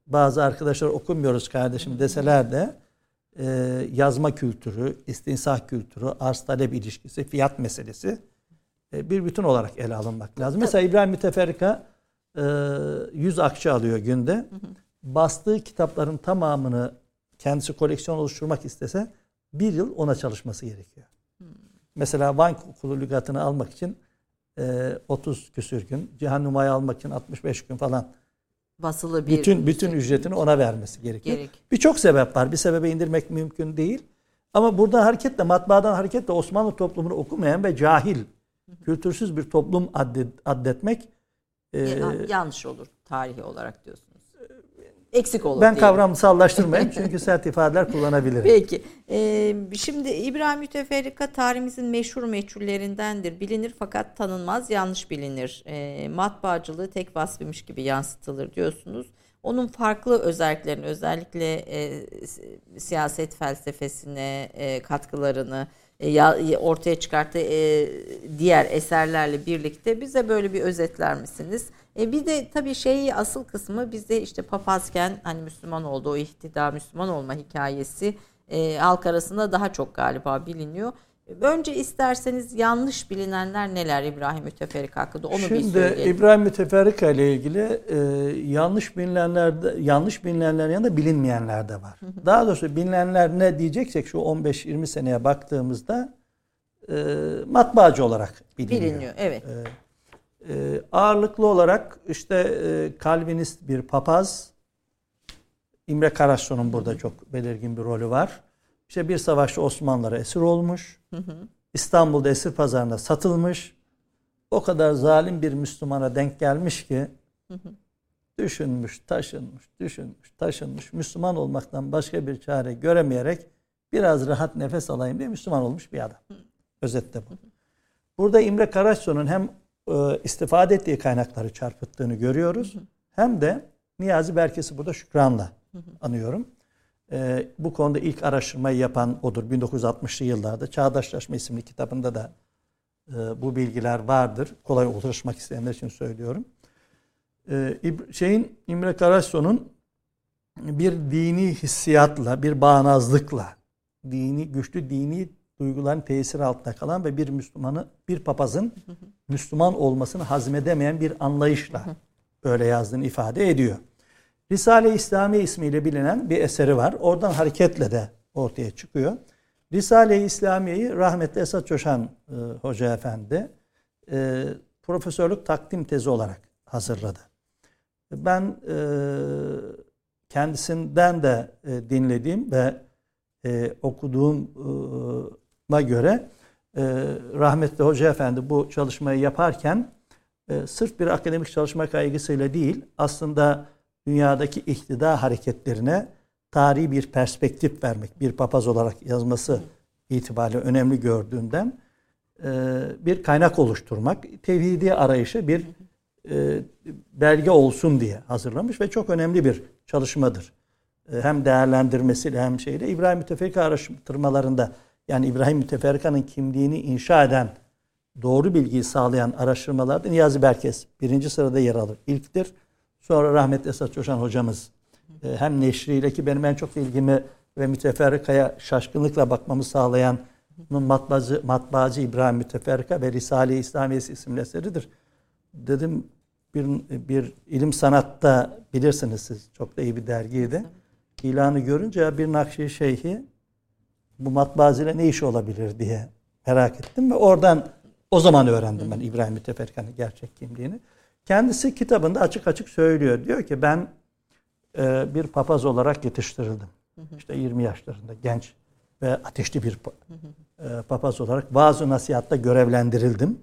bazı arkadaşlar okumuyoruz kardeşim deseler de e, yazma kültürü, istinsah kültürü, arz talep ilişkisi, fiyat meselesi e, bir bütün olarak ele alınmak lazım. Mesela İbrahim Müteferrika e, 100 akçe alıyor günde. Bastığı kitapların tamamını kendisi koleksiyon oluşturmak istese bir yıl ona çalışması gerekiyor. Mesela Van Okulu lügatını almak için 30 küsür gün, Cihan Numay'ı almak için 65 gün falan Basılı bir bütün bütün ücretini ona vermesi gerekiyor. Gerek. Birçok sebep var. Bir sebebe indirmek mümkün değil. Ama burada hareketle, matbaadan hareketle Osmanlı toplumunu okumayan ve cahil, kültürsüz bir toplum addet, addetmek e, Ya- yanlış olur tarihi olarak diyorsunuz. Eksik olur. ben diyelim. kavramsallaştırmayayım çünkü sert ifadeler kullanabilirim. Peki. Ee, şimdi İbrahim Müteferrika tarihimizin meşhur meçhullerindendir. Bilinir fakat tanınmaz, yanlış bilinir. Ee, matbaacılığı tek vasfıymış gibi yansıtılır diyorsunuz. Onun farklı özelliklerini, özellikle e, si- siyaset felsefesine e, katkılarını e, ya, ortaya çıkarttığı e, diğer eserlerle birlikte bize böyle bir özetler misiniz? E, bir de tabii şeyi asıl kısmı bizde işte papazken hani Müslüman oldu o ihtida Müslüman olma hikayesi e, halk arasında daha çok galiba biliniyor. Önce isterseniz yanlış bilinenler neler İbrahim Müteferrik hakkında onu bir Şimdi söyleyelim. İbrahim Müteferrika ile ilgili e, yanlış bilinenler yanlış bilinenlerin yanında bilinmeyenler de var. Daha doğrusu bilinenler ne diyeceksek şu 15-20 seneye baktığımızda e, matbaacı olarak biliniyor. biliniyor. Evet. E, ağırlıklı olarak işte e, Calvinist bir papaz, İmre Karaçso'nun burada çok belirgin bir rolü var. İşte bir savaşta Osmanlılara esir olmuş. İstanbul'da esir pazarına satılmış. O kadar zalim bir Müslümana denk gelmiş ki düşünmüş, taşınmış, düşünmüş, taşınmış. Müslüman olmaktan başka bir çare göremeyerek biraz rahat nefes alayım diye Müslüman olmuş bir adam. Özetle bu. Burada İmre Karaçso'nun hem e, istifade ettiği kaynakları çarpıttığını görüyoruz. Hem de Niyazi Berkes'i burada şükranla anıyorum. E, bu konuda ilk araştırmayı yapan odur. 1960'lı yıllarda Çağdaşlaşma isimli kitabında da e, bu bilgiler vardır. Kolay ulaşmak isteyenler için söylüyorum. E, şeyin İmre Karaçso'nun bir dini hissiyatla, bir bağnazlıkla, dini güçlü dini duyguların tesiri altında kalan ve bir Müslümanı, bir papazın Müslüman olmasını hazmedemeyen bir anlayışla öyle yazdığını ifade ediyor. Risale-i İslami ismiyle bilinen bir eseri var. Oradan hareketle de ortaya çıkıyor. Risale-i İslamiye'yi rahmetli Esat Coşan e, Hoca Efendi e, profesörlük takdim tezi olarak hazırladı. Ben e, kendisinden de e, dinlediğim ve e, okuduğuma göre e, rahmetli Hoca Efendi bu çalışmayı yaparken e, sırf bir akademik çalışma kaygısıyla değil aslında dünyadaki iktidar hareketlerine tarihi bir perspektif vermek, bir papaz olarak yazması itibariyle önemli gördüğünden e, bir kaynak oluşturmak, tevhidi arayışı bir e, belge olsun diye hazırlamış ve çok önemli bir çalışmadır. E, hem değerlendirmesiyle hem şeyle İbrahim Müteferrika araştırmalarında yani İbrahim Müteferrika'nın kimliğini inşa eden doğru bilgiyi sağlayan araştırmalarda Niyazi Berkes birinci sırada yer alır. İlktir. Sonra rahmetli Esat Coşan hocamız e, hem neşriyle ki benim en çok ilgimi ve müteferrikaya şaşkınlıkla bakmamı sağlayan matbaacı, matbaacı İbrahim Müteferrika ve Risale-i İslamiyesi isimli eseridir. Dedim bir, bir ilim sanatta bilirsiniz siz çok da iyi bir dergiydi. İlanı görünce bir Nakşi Şeyhi bu matbaacıyla ne işi olabilir diye merak ettim ve oradan o zaman öğrendim ben İbrahim Müteferrika'nın gerçek kimliğini. Kendisi kitabında açık açık söylüyor. Diyor ki ben e, bir papaz olarak yetiştirildim. İşte 20 yaşlarında genç ve ateşli bir e, papaz olarak vaaz nasihatta görevlendirildim.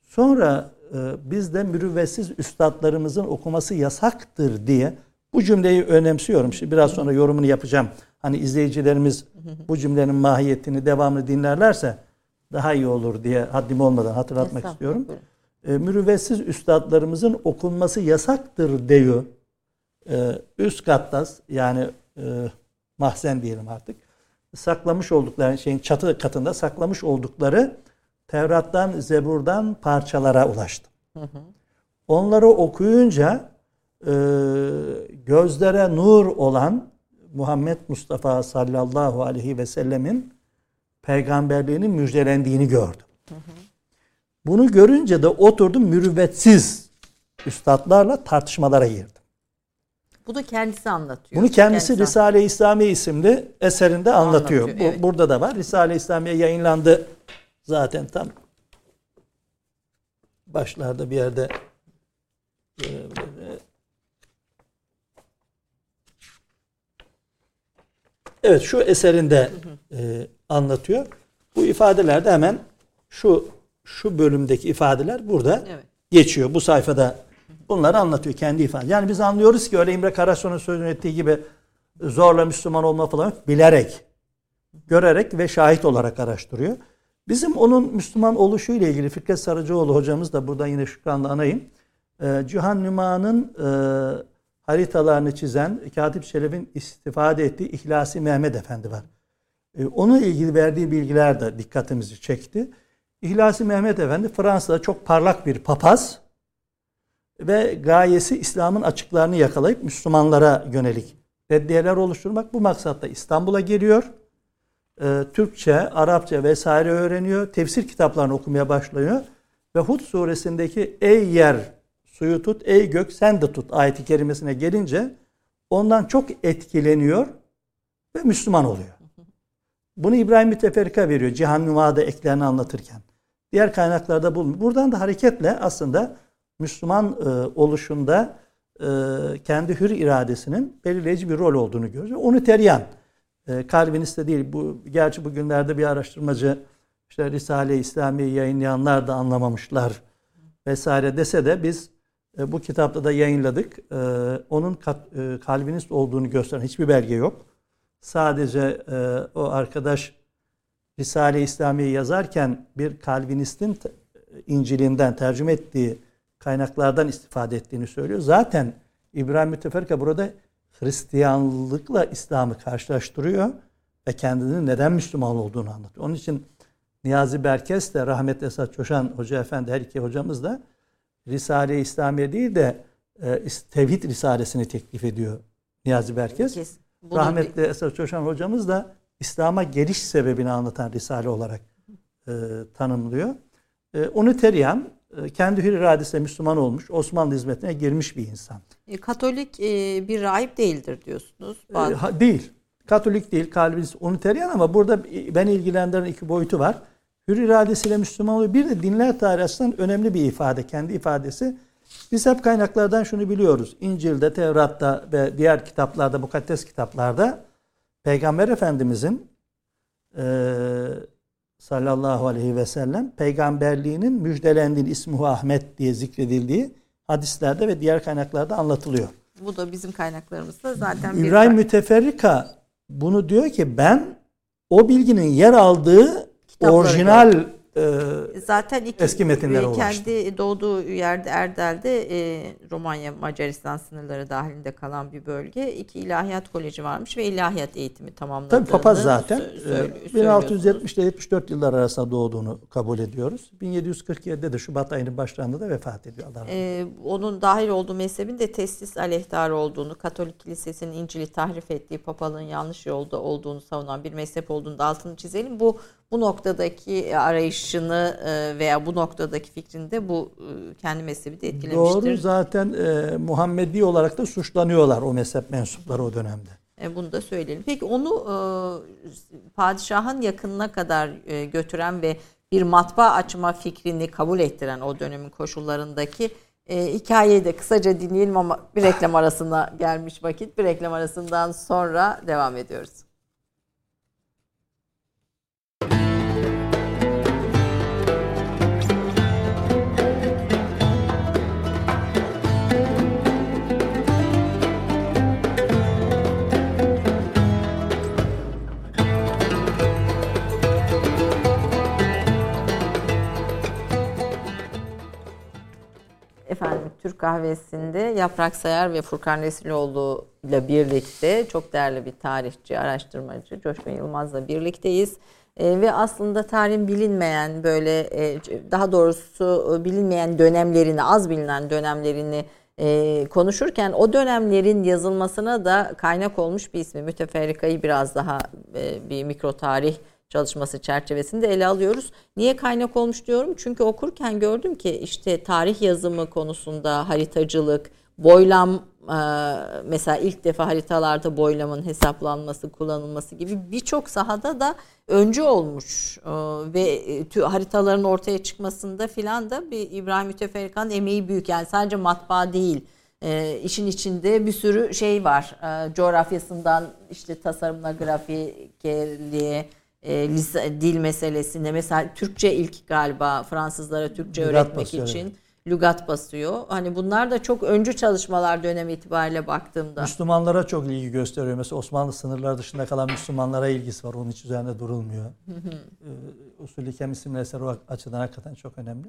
Sonra e, biz de mürüvvetsiz üstadlarımızın okuması yasaktır diye bu cümleyi önemsiyorum. Şimdi biraz sonra yorumunu yapacağım. Hani izleyicilerimiz bu cümlenin mahiyetini devamlı dinlerlerse daha iyi olur diye haddim olmadan hatırlatmak istiyorum. E, mürüvvetsiz üstadlarımızın okunması yasaktır diyor. E, üst katta yani e, mahzen diyelim artık saklamış oldukları şeyin çatı katında saklamış oldukları Tevrat'tan, Zebur'dan parçalara ulaştım. Hı hı. Onları okuyunca e, gözlere nur olan Muhammed Mustafa sallallahu aleyhi ve sellemin peygamberliğinin müjdelendiğini gördüm. Hı hı. Bunu görünce de oturdum mürüvvetsiz üstadlarla tartışmalara girdim. Bu da kendisi anlatıyor. Bunu kendisi, kendisi Risale-i İslamiye isimli eserinde anlatıyor. anlatıyor evet. Bu, burada da var. Risale-i İslamiye yayınlandı zaten tam başlarda bir yerde Evet şu eserinde e, anlatıyor. Bu ifadelerde hemen şu şu bölümdeki ifadeler burada evet. geçiyor. Bu sayfada bunları anlatıyor kendi ifade. Yani biz anlıyoruz ki öyle İmre Karasu'nun sözünü ettiği gibi zorla Müslüman olma falan bilerek, görerek ve şahit olarak araştırıyor. Bizim onun Müslüman oluşu ile ilgili Fikret Sarıcıoğlu hocamız da buradan yine şükranla anayım. Ee, Cihan Nüma'nın e, haritalarını çizen Katip Şeref'in istifade ettiği İhlasi Mehmet Efendi var. E, onunla ilgili verdiği bilgiler de dikkatimizi çekti. İhlasi Mehmet Efendi Fransa'da çok parlak bir papaz ve gayesi İslam'ın açıklarını yakalayıp Müslümanlara yönelik reddiyeler oluşturmak. Bu maksatla İstanbul'a geliyor e, Türkçe, Arapça vesaire öğreniyor. Tefsir kitaplarını okumaya başlıyor. Ve Hud suresindeki ey yer suyu tut, ey gök sen de tut ayeti kerimesine gelince ondan çok etkileniyor ve Müslüman oluyor. Bunu İbrahim Müteferrika veriyor Cihan Nüma'da eklerini anlatırken. Diğer kaynaklarda bulunmuyor. Buradan da hareketle aslında Müslüman e, oluşunda kendi hür iradesinin belirleyici bir rol olduğunu görüyoruz. Uniteryan, e, Calvinist de değil. Bu, gerçi bugünlerde bir araştırmacı işte Risale-i İslami yayınlayanlar da anlamamışlar vesaire dese de biz e, bu kitapta da yayınladık. E, onun kat, e, Calvinist olduğunu gösteren hiçbir belge yok. Sadece e, o arkadaş Risale-i İslami'yi yazarken bir Calvinist'in İncil'inden tercüme ettiği kaynaklardan istifade ettiğini söylüyor. Zaten İbrahim Müteferrika burada Hristiyanlıkla İslam'ı karşılaştırıyor ve kendinin neden Müslüman olduğunu anlatıyor. Onun için Niyazi Berkes de rahmetli Esat Çoşan Hoca Efendi her iki hocamız da Risale-i İslamiye değil de e, Tevhid Risalesini teklif ediyor Niyazi Berkes. Bunu rahmetli bir... Esat Çoşan hocamız da İslam'a geliş sebebini anlatan Risale olarak e, tanımlıyor. E, Uniteryan e, kendi hür iradesiyle Müslüman olmuş, Osmanlı hizmetine girmiş bir insan. E, Katolik e, bir rahip değildir diyorsunuz. Bazı... Ha, değil. Katolik değil, Calvinist, Uniteryan ama burada ben ilgilendiren iki boyutu var. Hür iradesiyle Müslüman oluyor. Bir de dinler tarihi açısından önemli bir ifade, kendi ifadesi. Biz hep kaynaklardan şunu biliyoruz. İncil'de, Tevrat'ta ve diğer kitaplarda, mukaddes kitaplarda Peygamber Efendimizin e, sallallahu aleyhi ve sellem peygamberliğinin müjdelendiği ismuhu Ahmet diye zikredildiği hadislerde ve diğer kaynaklarda anlatılıyor. Bu da bizim kaynaklarımızda zaten İbrahim bir... Müteferrika bunu diyor ki ben o bilginin yer aldığı orijinal e, Zaten iki, eski metinlere ulaştı. Kendi doğduğu yerde Erdal'de e, Romanya Macaristan sınırları dahilinde kalan bir bölge. iki ilahiyat koleji varmış ve ilahiyat eğitimi tamamladığını Tabii papaz zaten. E, 1670 ile 74 yıllar arasında doğduğunu kabul ediyoruz. 1747'de de Şubat ayının başlarında da vefat ediyor. Allah e, onun dahil olduğu mezhebin de teslis aleyhtarı olduğunu, Katolik Kilisesi'nin İncil'i tahrif ettiği, papalığın yanlış yolda olduğunu savunan bir mezhep olduğunu da altını çizelim. Bu bu noktadaki arayışını e, veya bu noktadaki fikrini de bu e, kendi mezhebi de etkilemiştir. Doğru zaten e, Muhammedi olarak da suçlanıyorlar o mezhep mensupları o dönemde. E, bunu da söyleyelim. Peki onu e, padişahın yakınına kadar e, götüren ve bir matbaa açma fikrini kabul ettiren o dönemin koşullarındaki e, hikayeyi de kısaca dinleyelim ama bir reklam arasına gelmiş vakit. Bir reklam arasından sonra devam ediyoruz. Türk kahvesinde Yaprak Sayar ve Furkan Resiloğlu ile birlikte çok değerli bir tarihçi, araştırmacı Coşkun Yılmaz'la birlikteyiz. E, ve aslında tarihin bilinmeyen böyle e, daha doğrusu bilinmeyen dönemlerini, az bilinen dönemlerini e, konuşurken o dönemlerin yazılmasına da kaynak olmuş bir ismi. Müteferrikayı biraz daha e, bir mikro tarih çalışması çerçevesinde ele alıyoruz. Niye kaynak olmuş diyorum? Çünkü okurken gördüm ki işte tarih yazımı konusunda haritacılık, boylam e, mesela ilk defa haritalarda boylamın hesaplanması, kullanılması gibi birçok sahada da öncü olmuş e, ve e, haritaların ortaya çıkmasında filan da bir İbrahim Müteferrikan emeği büyük. Yani sadece matbaa değil. E, işin içinde bir sürü şey var. E, coğrafyasından işte tasarımla grafikerliğe, e, lise, dil meselesinde mesela Türkçe ilk galiba Fransızlara Türkçe lügat öğretmek basıyor, için evet. lügat basıyor. Hani bunlar da çok öncü çalışmalar dönemi itibariyle baktığımda. Müslümanlara çok ilgi gösteriyor. Mesela Osmanlı sınırları dışında kalan Müslümanlara ilgisi var. Onun hiç üzerinde durulmuyor. Hı hı. Ee, Usulü Kem isimli eser o açıdan hakikaten çok önemli.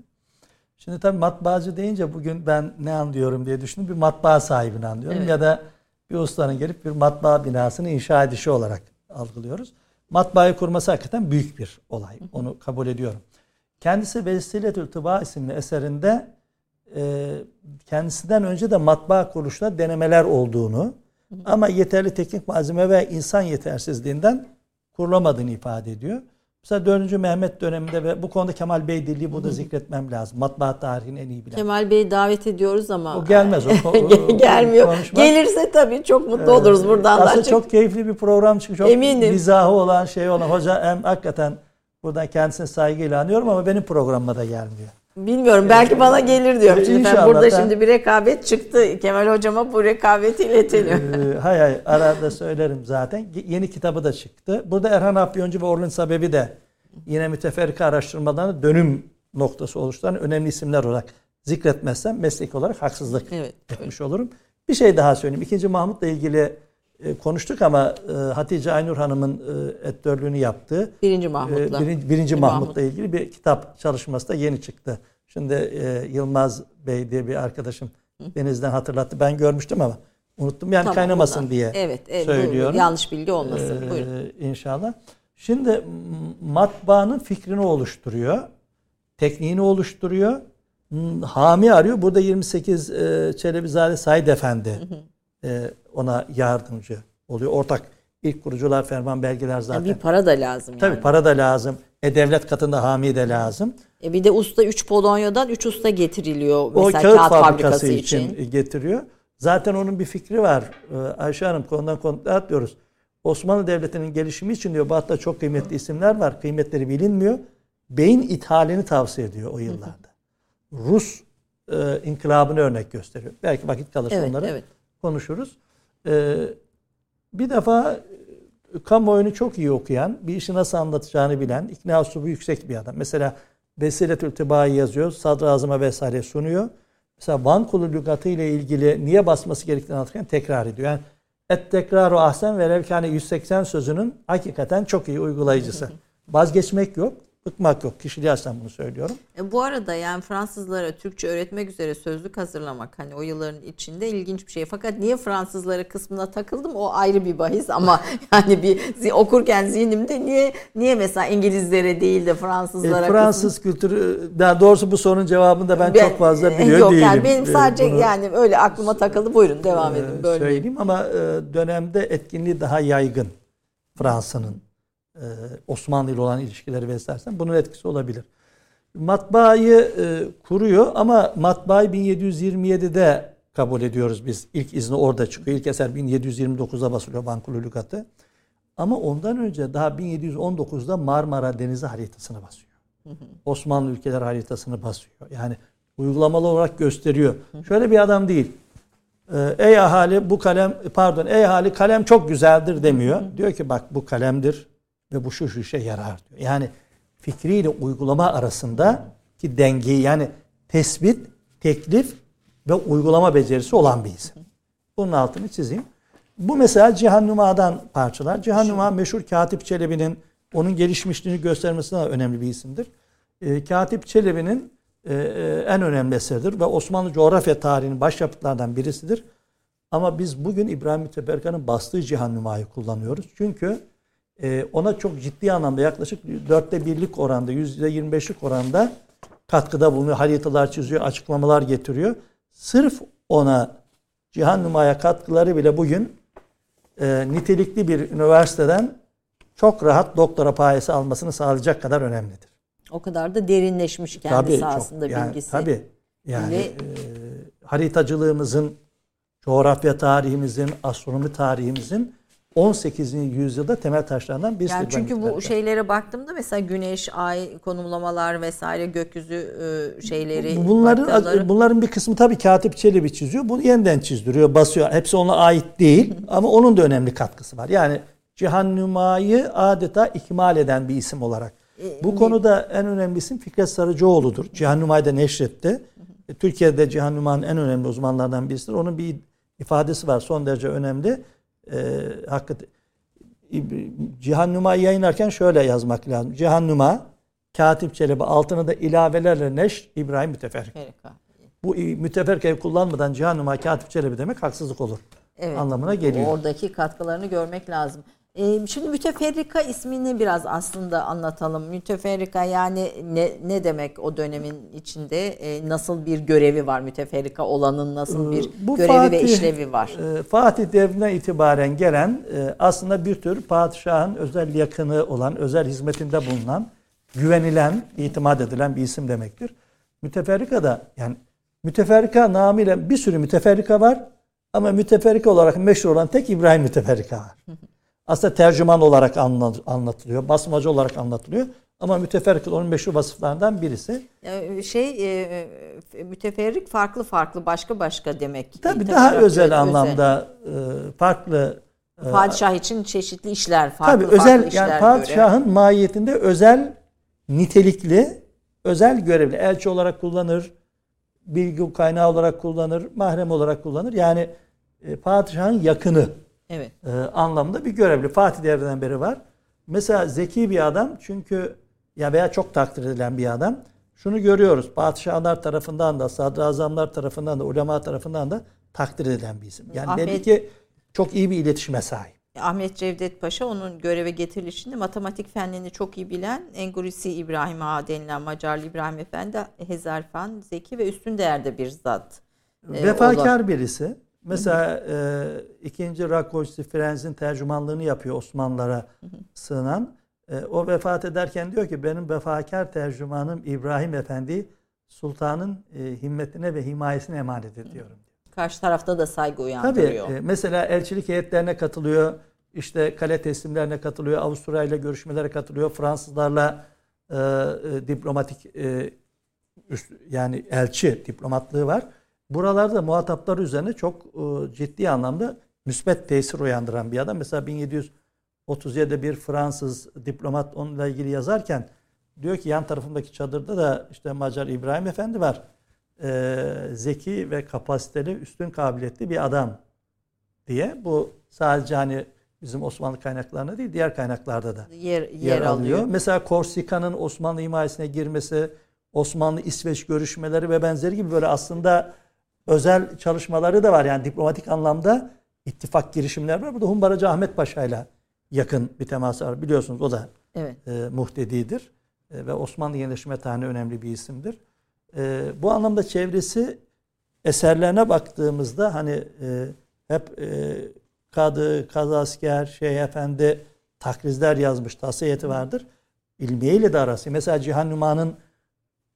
Şimdi tabii matbaacı deyince bugün ben ne anlıyorum diye düşündüm. Bir matbaa sahibini anlıyorum. Evet. Ya da bir ustanın gelip bir matbaa binasını inşa edişi olarak algılıyoruz matbaayı kurması hakikaten büyük bir olay. Onu kabul ediyorum. Kendisi Vesiletül Tıba isimli eserinde e, kendisinden önce de matbaa kuruluşunda denemeler olduğunu ama yeterli teknik malzeme ve insan yetersizliğinden kurulamadığını ifade ediyor. Mesela 4. Mehmet döneminde ve bu konuda Kemal Bey Dilli bu da zikretmem lazım. Matbaa tarihini en iyi bilen. Kemal Bey'i davet ediyoruz ama. O gelmez. O, Gelmiyor. Konuşmak. Gelirse tabii çok mutlu oluruz buradan. Aslında çok keyifli bir program çıkıyor. Çok Eminim. mizahı olan şey olan. Hoca hem hakikaten buradan kendisine saygıyla anıyorum ama benim programıma da gelmiyor. Bilmiyorum belki bana gelir diyorum. Ben İnşallah, burada ben- şimdi bir rekabet çıktı. Kemal hocama bu rekabeti iletelim. Ee, hay hay arada söylerim zaten. Yeni kitabı da çıktı. Burada Erhan Afyoncu ve Orlun Sebebi de yine müteferrika araştırmalarının dönüm noktası oluşturan önemli isimler olarak zikretmezsem meslek olarak haksızlık Evet. etmiş olurum. Bir şey daha söyleyeyim. İkinci Mahmut'la ilgili konuştuk ama e, Hatice Aynur Hanım'ın e, editörlüğünü yaptığı Birinci e, Mahmut'la. birinci, birinci Mahmut'la ilgili bir kitap çalışması da yeni çıktı. Şimdi e, Yılmaz Bey diye bir arkadaşım Deniz'den hatırlattı. Ben görmüştüm ama unuttum. Yani Tamam, kaynamasın bundan. diye Evet, evet buyurun. söylüyorum. yanlış bilgi olmasın. Ee, Buyurun. İnşallah. Şimdi matbaanın fikrini oluşturuyor. Tekniğini oluşturuyor. Hami arıyor. Burada 28 e, Çelebizade Said Efendi e, ona yardımcı oluyor. Ortak ilk kurucular ferman belgeler zaten. Yani bir para da lazım yani. Tabii para da lazım. E, devlet katında hami de lazım. E bir de usta 3 Polonya'dan 3 usta getiriliyor O mesela kağıt, kağıt, fabrikası, fabrikası için, için. getiriyor. Zaten onun bir fikri var. Ee, Ayşe Hanım konudan konuya atlıyoruz. Osmanlı Devleti'nin gelişimi için diyor Batı'da çok kıymetli isimler var. Kıymetleri bilinmiyor. Beyin ithalini tavsiye ediyor o yıllarda. Rus e, inkılabını örnek gösteriyor. Belki vakit kalırsa Evet, onları evet. Konuşuruz. Ee, bir defa e, kamuoyunu çok iyi okuyan, bir işi nasıl anlatacağını bilen, ikna üslubu yüksek bir adam. Mesela Vesiletül Tibai yazıyor, sadrazama vesaire sunuyor. Mesela Van kulu lügatı ile ilgili niye basması gerektiğini anlatırken tekrar ediyor. Yani et tekraru ahsen ve levkâne 180 sözünün hakikaten çok iyi uygulayıcısı. Vazgeçmek yok, bıkmak yok. Kişiliği açısından bunu söylüyorum. E bu arada yani Fransızlara Türkçe öğretmek üzere sözlük hazırlamak hani o yılların içinde ilginç bir şey. Fakat niye Fransızlara kısmına takıldım o ayrı bir bahis ama yani bir okurken zihnimde niye niye mesela İngilizlere değil de E, Fransızlara Fransız kültürü, daha doğrusu bu sorunun cevabını da ben, kısmı- çok fazla e, biliyor Yok değilim. yani benim E, sadece bunu- yani öyle aklıma takıldı. Buyurun devam edin. Böyle söyleyeyim ama e, dönemde etkinliği daha yaygın Fransa'nın e, Osmanlı ile olan ilişkileri vesaire bunun etkisi olabilir. Matbaayı e, kuruyor ama matbaayı 1727'de kabul ediyoruz biz. İlk izni orada çıkıyor. İlk eser 1729'da basılıyor Bankulu Lügatı. Ama ondan önce daha 1719'da Marmara Denizi haritasını basıyor. Osmanlı ülkeler haritasını basıyor. Yani uygulamalı olarak gösteriyor. Şöyle bir adam değil. Ee, ey ahali bu kalem pardon ey ahali kalem çok güzeldir demiyor. Diyor ki bak bu kalemdir ve bu şu şu işe yarar diyor. Yani fikriyle uygulama arasında ki dengeyi yani tespit, teklif ve uygulama becerisi olan bir isim. Bunun altını çizeyim. Bu mesela Cihan Numa'dan parçalar. Cihan Numa meşhur Katip Çelebi'nin onun gelişmişliğini göstermesine önemli bir isimdir. Ee, Katip Çelebi'nin e, e, en önemli eseridir ve Osmanlı coğrafya tarihinin başyapıtlardan birisidir. Ama biz bugün İbrahim Müteberkan'ın bastığı Cihan Numa'yı kullanıyoruz. Çünkü e, ona çok ciddi anlamda yaklaşık dörtte birlik oranda, yüzde yirmi beşlik oranda katkıda bulunuyor. Haritalar çiziyor, açıklamalar getiriyor. Sırf ona Cihan Numa'ya katkıları bile bugün e, nitelikli bir üniversiteden çok rahat doktora payesi almasını sağlayacak kadar önemlidir. o kadar da derinleşmiş kendi Tabii, sahasında çok, yani, bilgisi. Tabii. Yani Ve- e, haritacılığımızın, coğrafya tarihimizin, astronomi tarihimizin 18. yüzyılda temel taşlarından birisi. Yani çünkü bu şeylere baktığımda mesela güneş, ay konumlamalar vesaire gökyüzü e, şeyleri Bunların haritaları- bunların bir kısmı tabii Katip Çelebi çiziyor. Bunu yeniden çizdiriyor, basıyor. Hepsi ona ait değil ama onun da önemli katkısı var. Yani Cihan Nüma'yı adeta ikmal eden bir isim olarak. E, Bu konuda en önemli isim Fikret Sarıcıoğlu'dur. Cihan Nüma'yı da neşretti. E, Türkiye'de Cihan Nüma'nın en önemli uzmanlardan birisidir. Onun bir ifadesi var son derece önemli. E, hakikaten Cihan Nüma'yı yayınlarken şöyle yazmak lazım. Cihan Katip Çelebi altına da ilavelerle neş İbrahim Müteferrik. Bu müteferrikeyi kullanmadan Cihan Katip Çelebi demek haksızlık olur. Evet. Anlamına geliyor. Oradaki katkılarını görmek lazım. Şimdi müteferrika ismini biraz aslında anlatalım. Müteferrika yani ne, ne demek o dönemin içinde? Nasıl bir görevi var müteferrika olanın nasıl bir Bu görevi ve Fatih- işlevi var? e, Fatih devrine itibaren gelen e, aslında bir tür padişahın özel yakını olan, özel hizmetinde bulunan, güvenilen, itimat edilen bir isim demektir. Müteferrika da yani müteferrika namıyla bir sürü müteferrika var ama müteferrika olarak meşhur olan tek İbrahim Müteferrika var. Aslında tercüman olarak anla- anlatılıyor, basmacı olarak anlatılıyor. Ama müteferrik onun meşhur vasıflarından birisi. Şey e, müteferrik farklı farklı başka başka demek. Tabii daha özel, anlamda özel. farklı Padişah için çeşitli işler farklı Tabii özel farklı yani padişahın göre. mahiyetinde özel nitelikli özel görevli elçi olarak kullanır, bilgi kaynağı olarak kullanır, mahrem olarak kullanır. Yani e, padişahın yakını evet. e, anlamda bir görevli. Fatih devreden beri var. Mesela zeki bir adam çünkü ya veya çok takdir edilen bir adam. Şunu görüyoruz. Padişahlar tarafından da, sadrazamlar tarafından da, ulema tarafından da takdir edilen bir isim. Yani Ahmet, belli ki çok iyi bir iletişime sahip. Ahmet Cevdet Paşa onun göreve getirilişinde matematik fenlerini çok iyi bilen Engurisi İbrahim Ağa denilen Macarlı İbrahim Efendi Hezarfen, zeki ve üstün değerde bir zat. E, Vefakar birisi. Mesela e, ikinci Rakoçsi Frenz'in tercümanlığını yapıyor Osmanlılara sığınan. E, o vefat ederken diyor ki benim vefakar tercümanım İbrahim Efendi sultanın e, himmetine ve himayesine emanet ediyorum. Karşı tarafta da saygı uyandırıyor. Tabii. E, mesela elçilik heyetlerine katılıyor. İşte kale teslimlerine katılıyor. Avusturya ile görüşmelere katılıyor. Fransızlarla e, e, diplomatik e, üst, yani elçi diplomatlığı var. Buralarda muhataplar üzerine çok e, ciddi anlamda müsbet tesir uyandıran bir adam. Mesela 1737'de bir Fransız diplomat onunla ilgili yazarken diyor ki yan tarafımdaki çadırda da işte Macar İbrahim Efendi var e, zeki ve kapasiteli, üstün kabiliyetli bir adam diye. Bu sadece hani bizim Osmanlı kaynaklarında değil, diğer kaynaklarda da yer, yer, yer alıyor. alıyor. Mesela Korsika'nın Osmanlı himayesine girmesi, Osmanlı-İsveç görüşmeleri ve benzeri gibi böyle aslında özel çalışmaları da var. Yani diplomatik anlamda ittifak girişimler var. Burada Humbaracı Ahmet Paşa ile yakın bir teması var. Biliyorsunuz o da evet. e, muhtedidir. E, ve Osmanlı yenileşme tarihinde önemli bir isimdir. E, bu anlamda çevresi eserlerine baktığımızda hani e, hep e, kadı, kazasker, şey efendi takrizler yazmış, tasiyeti vardır. İlmiyeyle de arası. Mesela Cihan Numa'nın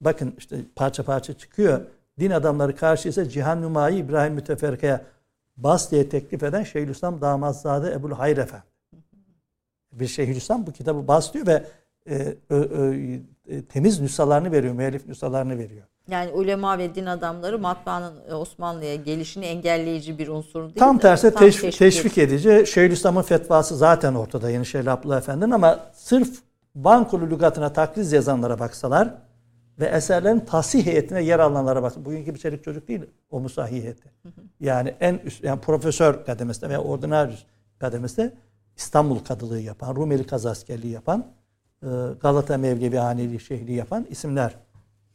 bakın işte parça parça çıkıyor. Din adamları karşı ise Cihan Numa'yı İbrahim Müteferrika'ya bas diye teklif eden Şeyhülislam Damatzade Ebul Hayr Efendi. Bir Şeyhülislam bu kitabı bas diyor ve e, ö, ö, e, temiz nüshalarını veriyor, müellif nüshalarını veriyor. Yani ulema ve din adamları matbaanın e, Osmanlı'ya gelişini engelleyici bir unsur değil Tam tersi tam teşvik, teşvik, teşvik edici. Şeyhülislam'ın fetvası zaten ortada Yenişehir Abdullah Efendi'nin ama sırf Bankulu lügatına takliz yazanlara baksalar ve eserlerin tasih heyetine yer alanlara bak. Bugünkü bir çelik çocuk değil o musahih heyeti. Yani en üst, yani profesör kademesinde veya ordinarius kademesinde İstanbul kadılığı yapan, Rumeli kazaskerliği yapan e, Galata Mevlevi Haneli şehri yapan isimler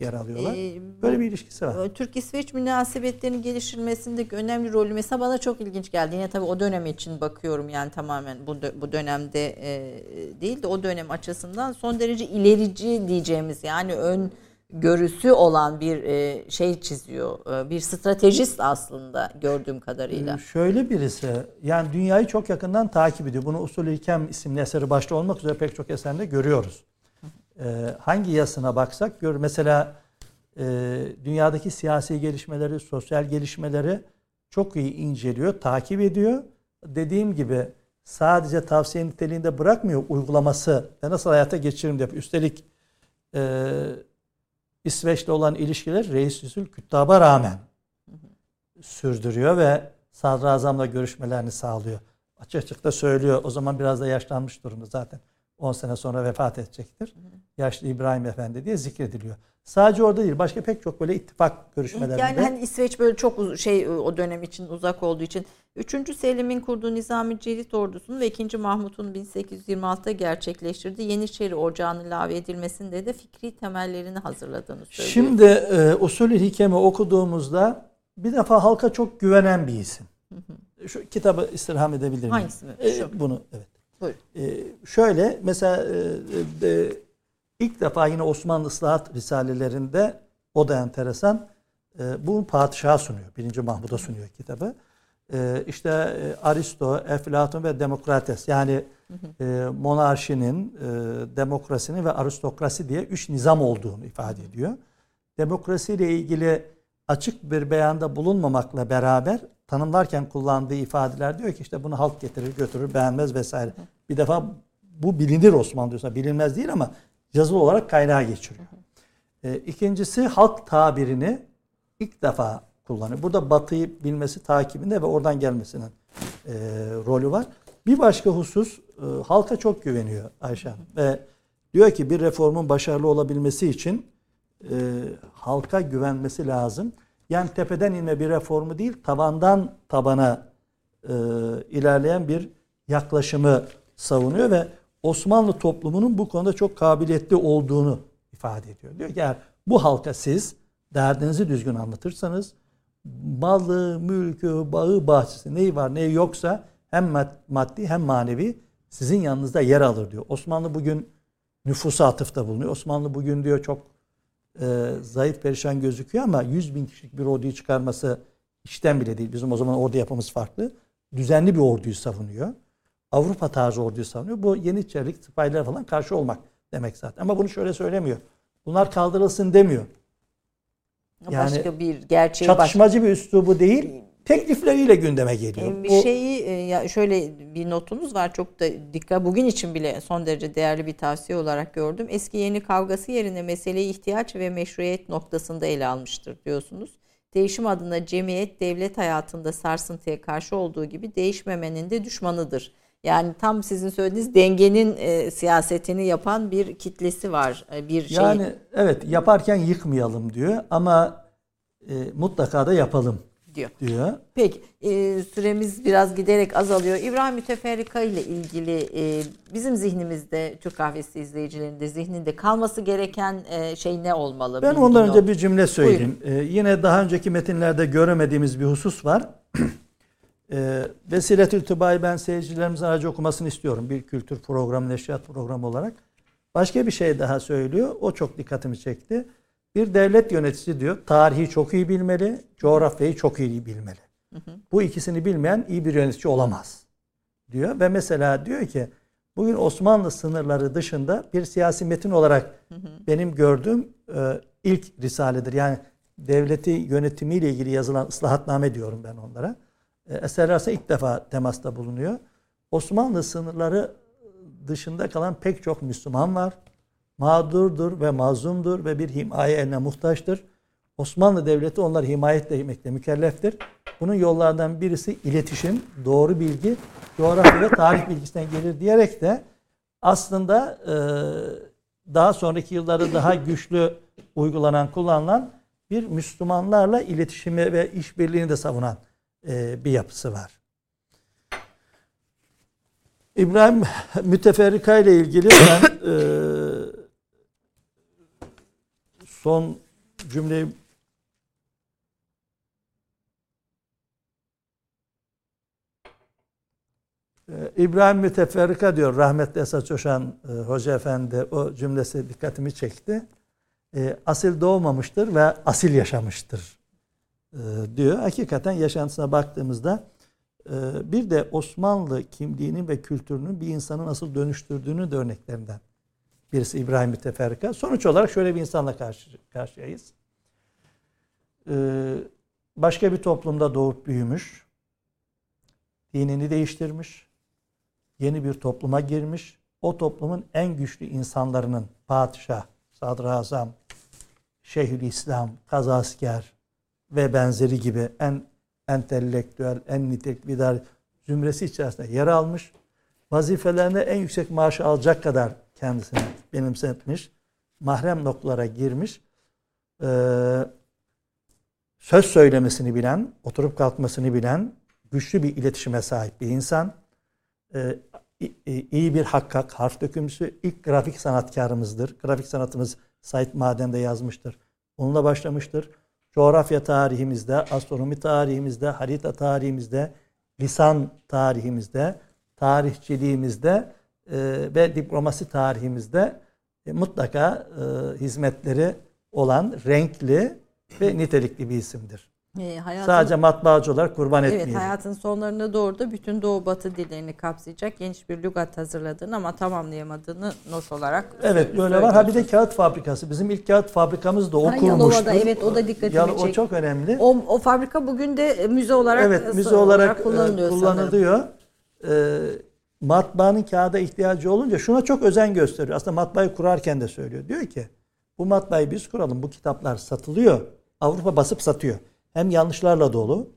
yer alıyorlar. Ee, Böyle bir ilişkisi var. E, Türk-İsveç münasebetlerinin geliştirilmesindeki önemli rolü mesela bana çok ilginç geldi. Yine tabii o dönem için bakıyorum yani tamamen bu bu dönemde e, değil de o dönem açısından son derece ilerici diyeceğimiz yani ön görüsü olan bir e, şey çiziyor. E, bir stratejist aslında gördüğüm kadarıyla. Ee, şöyle birisi yani dünyayı çok yakından takip ediyor. Bunu Usul-i isimli eseri başta olmak üzere pek çok eserde görüyoruz. Ee, hangi yasına baksak gör mesela e, dünyadaki siyasi gelişmeleri, sosyal gelişmeleri çok iyi inceliyor, takip ediyor. Dediğim gibi sadece tavsiye niteliğinde bırakmıyor uygulaması ve nasıl hayata geçiririm diye. Üstelik e, İsveç'le olan ilişkiler Reis Yüzül Küttab'a rağmen sürdürüyor ve sadrazamla görüşmelerini sağlıyor. Açık açık da söylüyor. O zaman biraz da yaşlanmış durumda zaten. 10 sene sonra vefat edecektir. Yaşlı İbrahim Efendi diye zikrediliyor. Sadece orada değil, başka pek çok böyle ittifak görüşmelerinde. Yani hani İsveç böyle çok şey o dönem için uzak olduğu için 3. Selim'in kurduğu Nizami Celit ordusunun ve 2. Mahmut'un 1826'da gerçekleştirdiği Yeniçeri Ocağı'nın ilave edilmesinde de fikri temellerini hazırladığını söylüyor. Şimdi e, usulü hikemi okuduğumuzda bir defa halka çok güvenen bir isim. Şu kitabı istirham edebilir miyim? Hangisi? E, bunu evet. E, şöyle mesela e, e, ilk defa yine Osmanlı ıslahat risalelerinde o da enteresan. E, bu padişaha sunuyor. Birinci Mahmud'a sunuyor kitabı. E, işte e, Aristo, Eflatun ve Demokrates yani e, monarşinin, e, demokrasinin ve aristokrasi diye üç nizam olduğunu ifade ediyor. Demokrasiyle ilgili açık bir beyanda bulunmamakla beraber tanımlarken kullandığı ifadeler diyor ki işte bunu halk getirir götürür beğenmez vesaire. Bir defa bu bilinir Osmanlı diyorsa bilinmez değil ama yazılı olarak kaynağa geçiriyor. E, ikincisi halk tabirini ilk defa kullanıyor. Burada batıyı bilmesi takibinde ve oradan gelmesinin e, rolü var. Bir başka husus e, halka çok güveniyor Ayşe Hanım. Ve diyor ki bir reformun başarılı olabilmesi için e, halka güvenmesi lazım. Yani tepeden inme bir reformu değil, tabandan tabana e, ilerleyen bir yaklaşımı savunuyor ve Osmanlı toplumunun bu konuda çok kabiliyetli olduğunu ifade ediyor. Diyor ki eğer bu halka siz derdinizi düzgün anlatırsanız malı, mülkü, bağı, bahçesi neyi var neyi yoksa hem maddi hem manevi sizin yanınızda yer alır diyor. Osmanlı bugün nüfusa atıfta bulunuyor. Osmanlı bugün diyor çok e, zayıf perişan gözüküyor ama 100 bin kişilik bir orduyu çıkarması işten bile değil. Bizim o zaman ordu yapımız farklı. Düzenli bir orduyu savunuyor. Avrupa tarzı orduyu savunuyor. Bu Yeniçerilik, sipahiler falan karşı olmak demek zaten. Ama bunu şöyle söylemiyor. Bunlar kaldırılsın demiyor. Yani başka bir gerçeği çatışmacı başka... bir üslubu değil teklifleriyle gündeme geliyor. Bir şeyi e, ya şöyle bir notunuz var çok da dikkat bugün için bile son derece değerli bir tavsiye olarak gördüm. Eski yeni kavgası yerine meseleyi ihtiyaç ve meşruiyet noktasında ele almıştır diyorsunuz. Değişim adına cemiyet devlet hayatında sarsıntıya karşı olduğu gibi değişmemenin de düşmanıdır. Yani tam sizin söylediğiniz dengenin e, siyasetini yapan bir kitlesi var. E, bir şey. Yani evet yaparken yıkmayalım diyor ama e, mutlaka da yapalım diyor. diyor. Peki e, süremiz biraz giderek azalıyor. İbrahim Müteferrika ile ilgili e, bizim zihnimizde Türk kahvesi izleyicilerinde zihninde kalması gereken e, şey ne olmalı? Ben ondan önce bir cümle söyleyeyim. E, yine daha önceki metinlerde göremediğimiz bir husus var. e, Vesiletül Tüba'yı ben seyircilerimizin aracı okumasını istiyorum. Bir kültür programı, neşriyat programı olarak. Başka bir şey daha söylüyor. O çok dikkatimi çekti. Bir devlet yöneticisi diyor tarihi çok iyi bilmeli, coğrafyayı çok iyi bilmeli. Hı hı. Bu ikisini bilmeyen iyi bir yönetici olamaz diyor. Ve mesela diyor ki bugün Osmanlı sınırları dışında bir siyasi metin olarak hı hı. benim gördüğüm e, ilk risaledir. Yani devleti yönetimiyle ilgili yazılan ıslahatname diyorum ben onlara. E, eserlerse ilk defa temasta bulunuyor. Osmanlı sınırları dışında kalan pek çok Müslüman var mağdurdur ve mazlumdur ve bir himaye eline muhtaçtır. Osmanlı Devleti onları himayetle etmekle mükelleftir. Bunun yollardan birisi iletişim, doğru bilgi, coğrafya ve tarih bilgisinden gelir diyerek de aslında e, daha sonraki yıllarda daha güçlü uygulanan, kullanılan bir Müslümanlarla iletişimi ve işbirliğini de savunan e, bir yapısı var. İbrahim Müteferrika ile ilgili ben e, son cümleyi ee, İbrahim Müteferrika diyor rahmetli Esat Çoşan e, Hoca Efendi o cümlesi dikkatimi çekti. E, asil doğmamıştır ve asil yaşamıştır e, diyor. Hakikaten yaşantısına baktığımızda e, bir de Osmanlı kimliğinin ve kültürünün bir insanı nasıl dönüştürdüğünü de örneklerinden Birisi İbrahim Müteferrika. Sonuç olarak şöyle bir insanla karşı, karşıyayız. Ee, başka bir toplumda doğup büyümüş. Dinini değiştirmiş. Yeni bir topluma girmiş. O toplumun en güçlü insanlarının padişah, sadrazam, şeyhülislam, kazasker ve benzeri gibi en entelektüel, en nitelikli idare zümresi içerisinde yer almış. Vazifelerine en yüksek maaşı alacak kadar kendisine benimsetmiş. Mahrem noktalara girmiş. Ee, söz söylemesini bilen, oturup kalkmasını bilen, güçlü bir iletişime sahip bir insan. Ee, iyi bir hakkak, harf dökümcüsü, ilk grafik sanatkarımızdır. Grafik sanatımız Said Maden'de yazmıştır. Onunla başlamıştır. Coğrafya tarihimizde, astronomi tarihimizde, harita tarihimizde, lisan tarihimizde, tarihçiliğimizde ve diplomasi tarihimizde e, mutlaka e, hizmetleri olan renkli ve nitelikli bir isimdir. E, hayatın, Sadece matbaacı olarak kurban evet, etmeyelim. Evet hayatın sonlarına doğru da bütün Doğu Batı dillerini kapsayacak geniş bir lügat hazırladığını ama tamamlayamadığını not olarak Evet böyle var. Ha bir de kağıt fabrikası. Bizim ilk kağıt fabrikamız da o ha, kurmuştur. evet o da dikkatimi Yal, O çok önemli. O, o fabrika bugün de müze olarak evet, müze olarak, olarak kullanılıyor. kullanılıyor. Ee, matbaanın kağıda ihtiyacı olunca şuna çok özen gösteriyor. Aslında matbaayı kurarken de söylüyor. Diyor ki bu matbaayı biz kuralım. Bu kitaplar satılıyor. Avrupa basıp satıyor. Hem yanlışlarla dolu,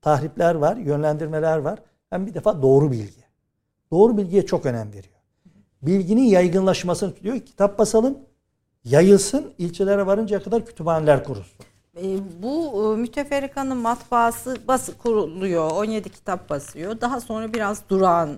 tahripler var, yönlendirmeler var. Hem bir defa doğru bilgi. Doğru bilgiye çok önem veriyor. Bilginin yaygınlaşmasını diyor. Kitap basalım, yayılsın, ilçelere varıncaya kadar kütüphaneler kurulsun. E, bu e, müteferrikanın matbaası bas kuruluyor. 17 kitap basıyor. Daha sonra biraz durağan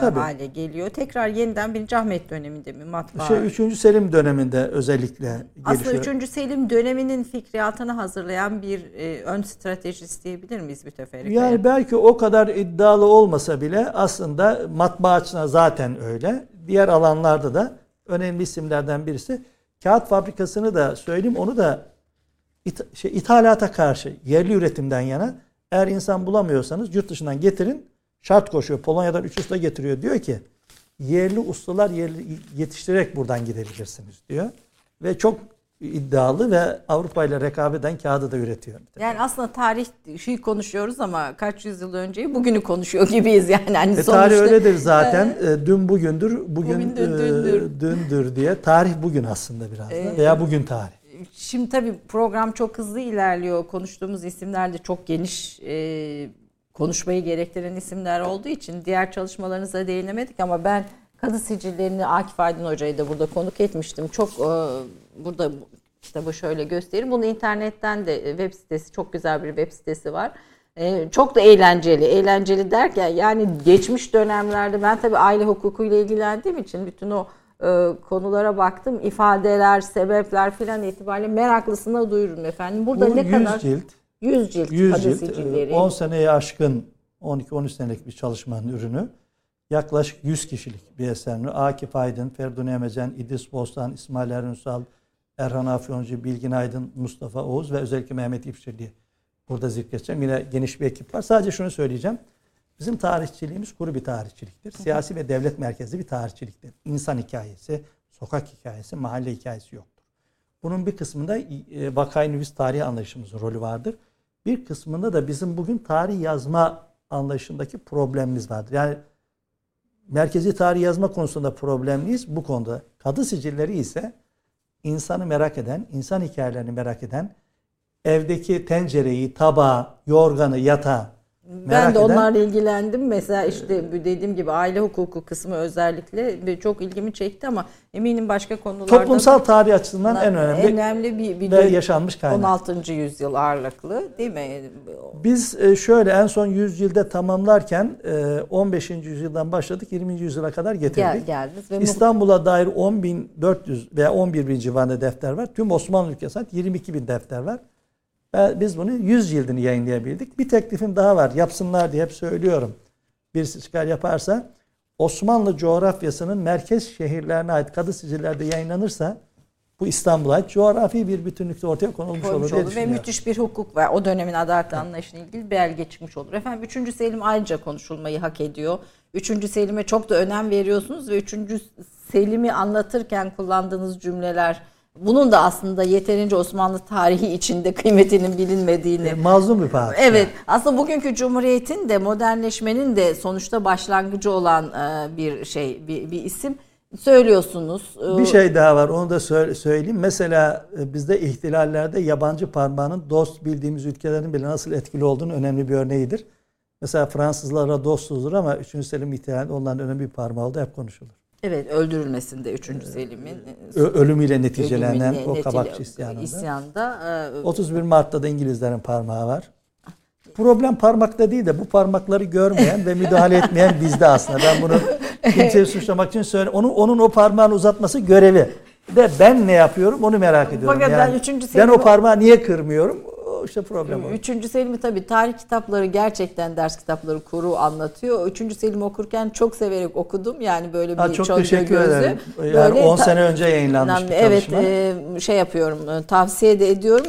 Tabii. hale geliyor. Tekrar yeniden 1. Ahmet döneminde mi matbaa? Şey, 3. Selim döneminde özellikle Aslında gelişiyor. 3. Selim döneminin fikriyatını hazırlayan bir e, ön stratejist diyebilir miyiz müteferrikaya? Yani belki o kadar iddialı olmasa bile aslında matbaa açısından zaten öyle. Diğer alanlarda da önemli isimlerden birisi. Kağıt fabrikasını da söyleyeyim onu da it- şey, ithalata karşı yerli üretimden yana eğer insan bulamıyorsanız yurt dışından getirin şart koşuyor. Polonya'dan 3 usta getiriyor. Diyor ki yerli ustalar yerli yetiştirerek buradan gidebilirsiniz diyor. Ve çok iddialı ve Avrupa ile rekabet eden kağıdı da üretiyor. Yani aslında tarih şey konuşuyoruz ama kaç yüzyıl önceyi bugünü konuşuyor gibiyiz yani. Hani E, sonuçta, tarih öyledir zaten. E, dün bugündür, bugün Bugün de e, dündür. dündür diye. Tarih bugün aslında biraz da. Veya bugün tarih. Şimdi tabii program çok hızlı ilerliyor. Konuştuğumuz isimler de çok geniş e, konuşmayı gerektiren isimler olduğu için diğer çalışmalarınıza değinemedik ama ben kadı sicillerini Akif Aydın Hoca'yı da burada konuk etmiştim. Çok e, burada bu kitabı şöyle göstereyim. Bunu internetten de e, web sitesi çok güzel bir web sitesi var. E, çok da eğlenceli. Eğlenceli derken yani geçmiş dönemlerde ben tabii aile hukukuyla ilgilendiğim için bütün o e, konulara baktım. İfadeler, sebepler filan itibariyle meraklısına duyururum efendim. Burada Bu ne 100 kadar cilt, 100 cilt 100 kadı cilt, e, 10 seneye aşkın 12-13 senelik bir çalışmanın ürünü. Yaklaşık 100 kişilik bir eser. Akif Aydın, Ferdun Emecen, İdris Bostan, İsmail Erünsal, Erhan Afyoncu, Bilgin Aydın, Mustafa Oğuz ve özellikle Mehmet İpçirli burada zikredeceğim. Yine geniş bir ekip var. Sadece şunu söyleyeceğim. Bizim tarihçiliğimiz kuru bir tarihçiliktir. Siyasi ve devlet merkezli bir tarihçiliktir. İnsan hikayesi, sokak hikayesi, mahalle hikayesi yoktur. Bunun bir kısmında e, vakayı nüvis tarihi anlayışımızın rolü vardır. Bir kısmında da bizim bugün tarih yazma anlayışındaki problemimiz vardır. Yani merkezi tarih yazma konusunda problemliyiz bu konuda. Kadı sicilleri ise insanı merak eden, insan hikayelerini merak eden, evdeki tencereyi, tabağı, yorganı, yatağı Ben merak de eden onlarla ilgilendim. Mesela işte bu dediğim gibi aile hukuku kısmı özellikle çok ilgimi çekti ama eminim başka konularda toplumsal tarih açısından en önemli önemli bir, bir ve yaşanmış kaynak. 16. yüzyıl ağırlıklı değil mi? Biz e, şöyle en son 100 yılda tamamlarken e, 15. yüzyıldan başladık 20. yüzyıla kadar getirdik. Gel, geldiniz ve İstanbul'a dair 10.400 veya 11 bin civarında defter var. Tüm Osmanlı ülkesi ait 22 bin defter var. Ve biz bunu 100 yıldını yayınlayabildik. Bir teklifim daha var. Yapsınlar diye hep söylüyorum. Birisi çıkar yaparsa Osmanlı coğrafyasının merkez şehirlerine ait kadı sicillerde yayınlanırsa bu İstanbul'a ait coğrafi bir bütünlükte ortaya konulmuş olur koymuş diye olur ve müthiş bir hukuk var. O dönemin adalet anlayışına ilgili belge çıkmış olur. Efendim 3. Selim ayrıca konuşulmayı hak ediyor. 3. Selim'e çok da önem veriyorsunuz ve 3. Selim'i anlatırken kullandığınız cümleler bunun da aslında yeterince Osmanlı tarihi içinde kıymetinin bilinmediğini E, Mazlum bir padişah. Evet. Aslında bugünkü cumhuriyetin de modernleşmenin de sonuçta başlangıcı olan e, bir şey, bir, bir isim söylüyorsunuz. E, Bir şey daha var onu da söyle- söyleyeyim. Mesela e, bizde ihtilallerde yabancı parmağının dost bildiğimiz ülkelerin bile nasıl etkili olduğunu önemli bir örneğidir. Mesela Fransızlara dostuzdur ama 3. Selim ihtilalinde onların önemli bir parmağı oldu hep konuşulur. Evet, öldürülmesinde 3. Selim'in e, ölümüyle neticelenen ölümüne o kabakçı isyanında. isyanda e, 31 Mart'ta da İngilizlerin parmağı var. Problem parmakta değil de bu parmakları görmeyen ve müdahale etmeyen bizde aslında. Ben bunu kimseyi suçlamak için söyle. Onun onun o parmağını uzatması görevi. Ve ben ne yapıyorum onu merak ediyorum. Fakat ben yani. üçüncü ben o parmağı niye kırmıyorum? İşte problem o. Üçüncü Selim'i tabii tarih kitapları gerçekten ders kitapları kuru anlatıyor. Üçüncü Selim okurken çok severek okudum. Yani böyle bir Ha, çok teşekkür gözü. ederim. Yani Böyle 10 ta- sene önce yayınlanmış bir Evet çalışma. e, şey yapıyorum e, tavsiye de ediyorum.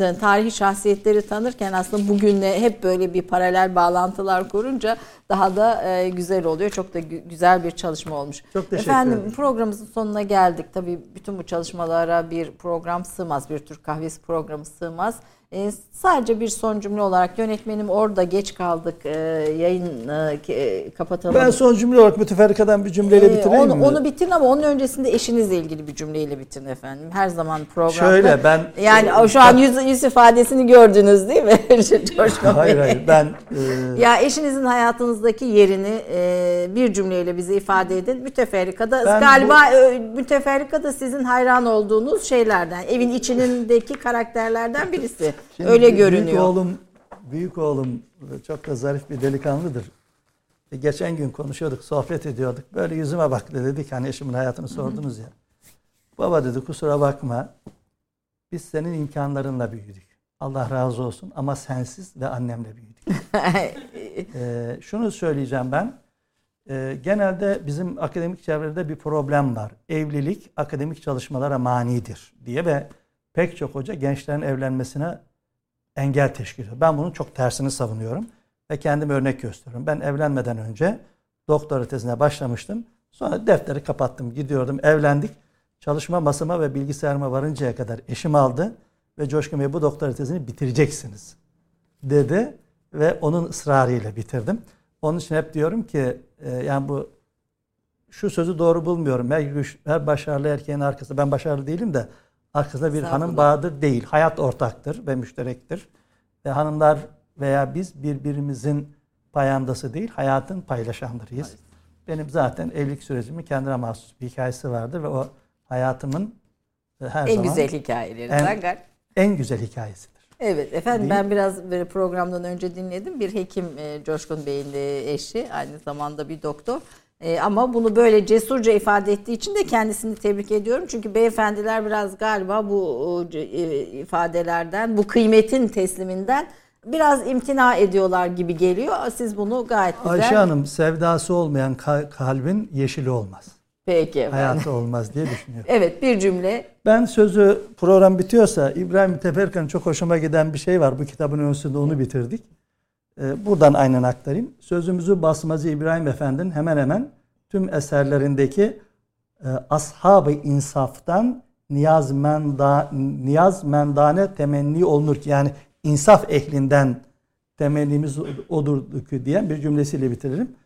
E, tarihi şahsiyetleri tanırken aslında bugünle hep böyle bir paralel bağlantılar kurunca daha da e, güzel oluyor. Çok da gü- güzel bir çalışma olmuş. Çok teşekkür Efendim ederim. programımızın sonuna geldik. Tabii bütün bu çalışmalara bir program sığmaz. Bir Türk kahvesi programı sığmaz. E, sadece bir son cümle olarak yönetmenim orada geç kaldık e, yayın e, kapatalım. Ben son cümle olarak müteferrikadan bir cümleyle e, bitireyim onu, mi? Onu bitirin ama onun öncesinde eşinizle ilgili bir cümleyle bitirin efendim. Her zaman programda. Şöyle ben... Yani e, şu an yüz, yüz ifadesini gördünüz değil mi? hayır hayır ben... E... Ya eşinizin hayatınızdaki yerini e, bir cümleyle bize ifade edin. Müteferrikada ben galiba bu... e, müteferrikada sizin hayran olduğunuz şeylerden. Evin içindeki karakterlerden birisi. Şimdi Öyle görünüyor. Büyük oğlum, büyük oğlum çok da zarif bir delikanlıdır. E, geçen gün konuşuyorduk, sohbet ediyorduk. Böyle yüzüme baktı dedik hani eşimin hayatını sordunuz ya. Baba dedi kusura bakma. Biz senin imkanlarınla büyüdük. Allah razı olsun ama sensiz ve annemle büyüdük. ee, şunu söyleyeceğim ben. Ee, genelde bizim akademik çevrede bir problem var. Evlilik akademik çalışmalara manidir diye ve pek çok hoca gençlerin evlenmesine engel teşkil ediyor. Ben bunun çok tersini savunuyorum ve kendim örnek gösteriyorum. Ben evlenmeden önce doktora tezine başlamıştım. Sonra defteri kapattım, gidiyordum, evlendik. Çalışma masama ve bilgisayarıma varıncaya kadar eşim aldı ve Coşkun Bey bu doktora tezini bitireceksiniz dedi ve onun ısrarıyla bitirdim. Onun için hep diyorum ki e, yani bu şu sözü doğru bulmuyorum. Her, güç, her başarılı erkeğin arkasında ben başarılı değilim de arkasında bir hanım bağıdır değil. Hayat ortaktır ve müşterektir. Ve hanımlar veya biz birbirimizin payandası değil, hayatın paylaşanlarıyız. Hayır. Benim zaten evlilik sürecimin kendine mahsus bir hikayesi vardır ve o hayatımın e, her en zaman güzel hikayelerinden en, en güzel hikayesidir. Evet efendim Değil. ben biraz böyle programdan önce dinledim. Bir hekim e, Coşkun Bey'in eşi aynı zamanda bir doktor. E, ama bunu böyle cesurca ifade ettiği için de kendisini tebrik ediyorum. Çünkü beyefendiler biraz galiba bu e, ifadelerden, bu kıymetin tesliminden biraz imtina ediyorlar gibi geliyor. Siz bunu gayet güzel... Ayşe Hanım sevdası olmayan kalbin yeşili olmaz. Peki efendim. Hayatı olmaz diye düşünüyorum. evet bir cümle. Ben sözü program bitiyorsa İbrahim Teferkan'ın çok hoşuma giden bir şey var. Bu kitabın öncesinde onu bitirdik. Ee, buradan aynen aktarayım. Sözümüzü Basmacı İbrahim Efendi'nin hemen hemen tüm eserlerindeki e, ashab-ı insaftan niyaz, menda, niyaz mendane temenni olunur ki yani insaf ehlinden temennimiz odur ki diyen bir cümlesiyle bitirelim.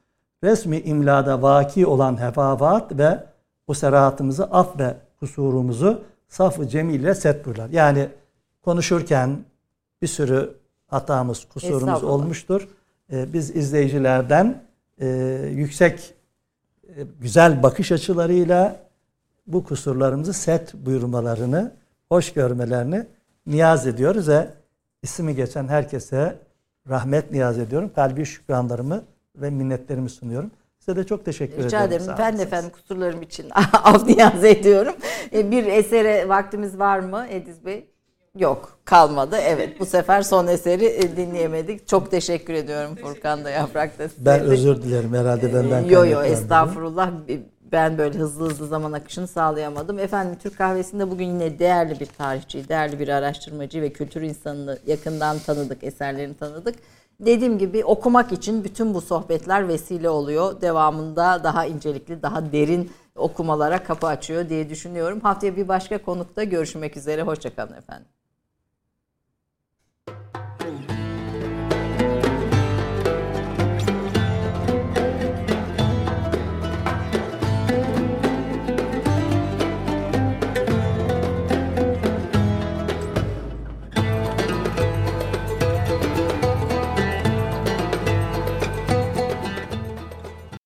Resmi imlada vaki olan hefavat ve bu serahatımızı af ve kusurumuzu saf-ı cemille set buyurlar. Yani konuşurken bir sürü hatamız, kusurumuz olmuştur. Ee, biz izleyicilerden e, yüksek, e, güzel bakış açılarıyla bu kusurlarımızı set buyurmalarını, hoş görmelerini niyaz ediyoruz ve ismi geçen herkese rahmet niyaz ediyorum. Kalbi şükranlarımı ve minnetlerimi sunuyorum. Size de çok teşekkür Rica ederim. ederim. Ben de efendim kusurlarım için af niyaz ediyorum. E, bir esere vaktimiz var mı Ediz Bey? Yok kalmadı. Evet bu sefer son eseri e, dinleyemedik. Çok teşekkür ediyorum Furkan da Yaprak da. Ben özür dilerim herhalde benden Yo yo estağfurullah. Ben böyle hızlı hızlı zaman akışını sağlayamadım. Efendim Türk kahvesinde bugün yine değerli bir tarihçi, değerli bir araştırmacı ve kültür insanını yakından tanıdık, eserlerini tanıdık. Dediğim gibi okumak için bütün bu sohbetler vesile oluyor. Devamında daha incelikli, daha derin okumalara kapı açıyor diye düşünüyorum. Haftaya bir başka konukta görüşmek üzere. Hoşçakalın efendim.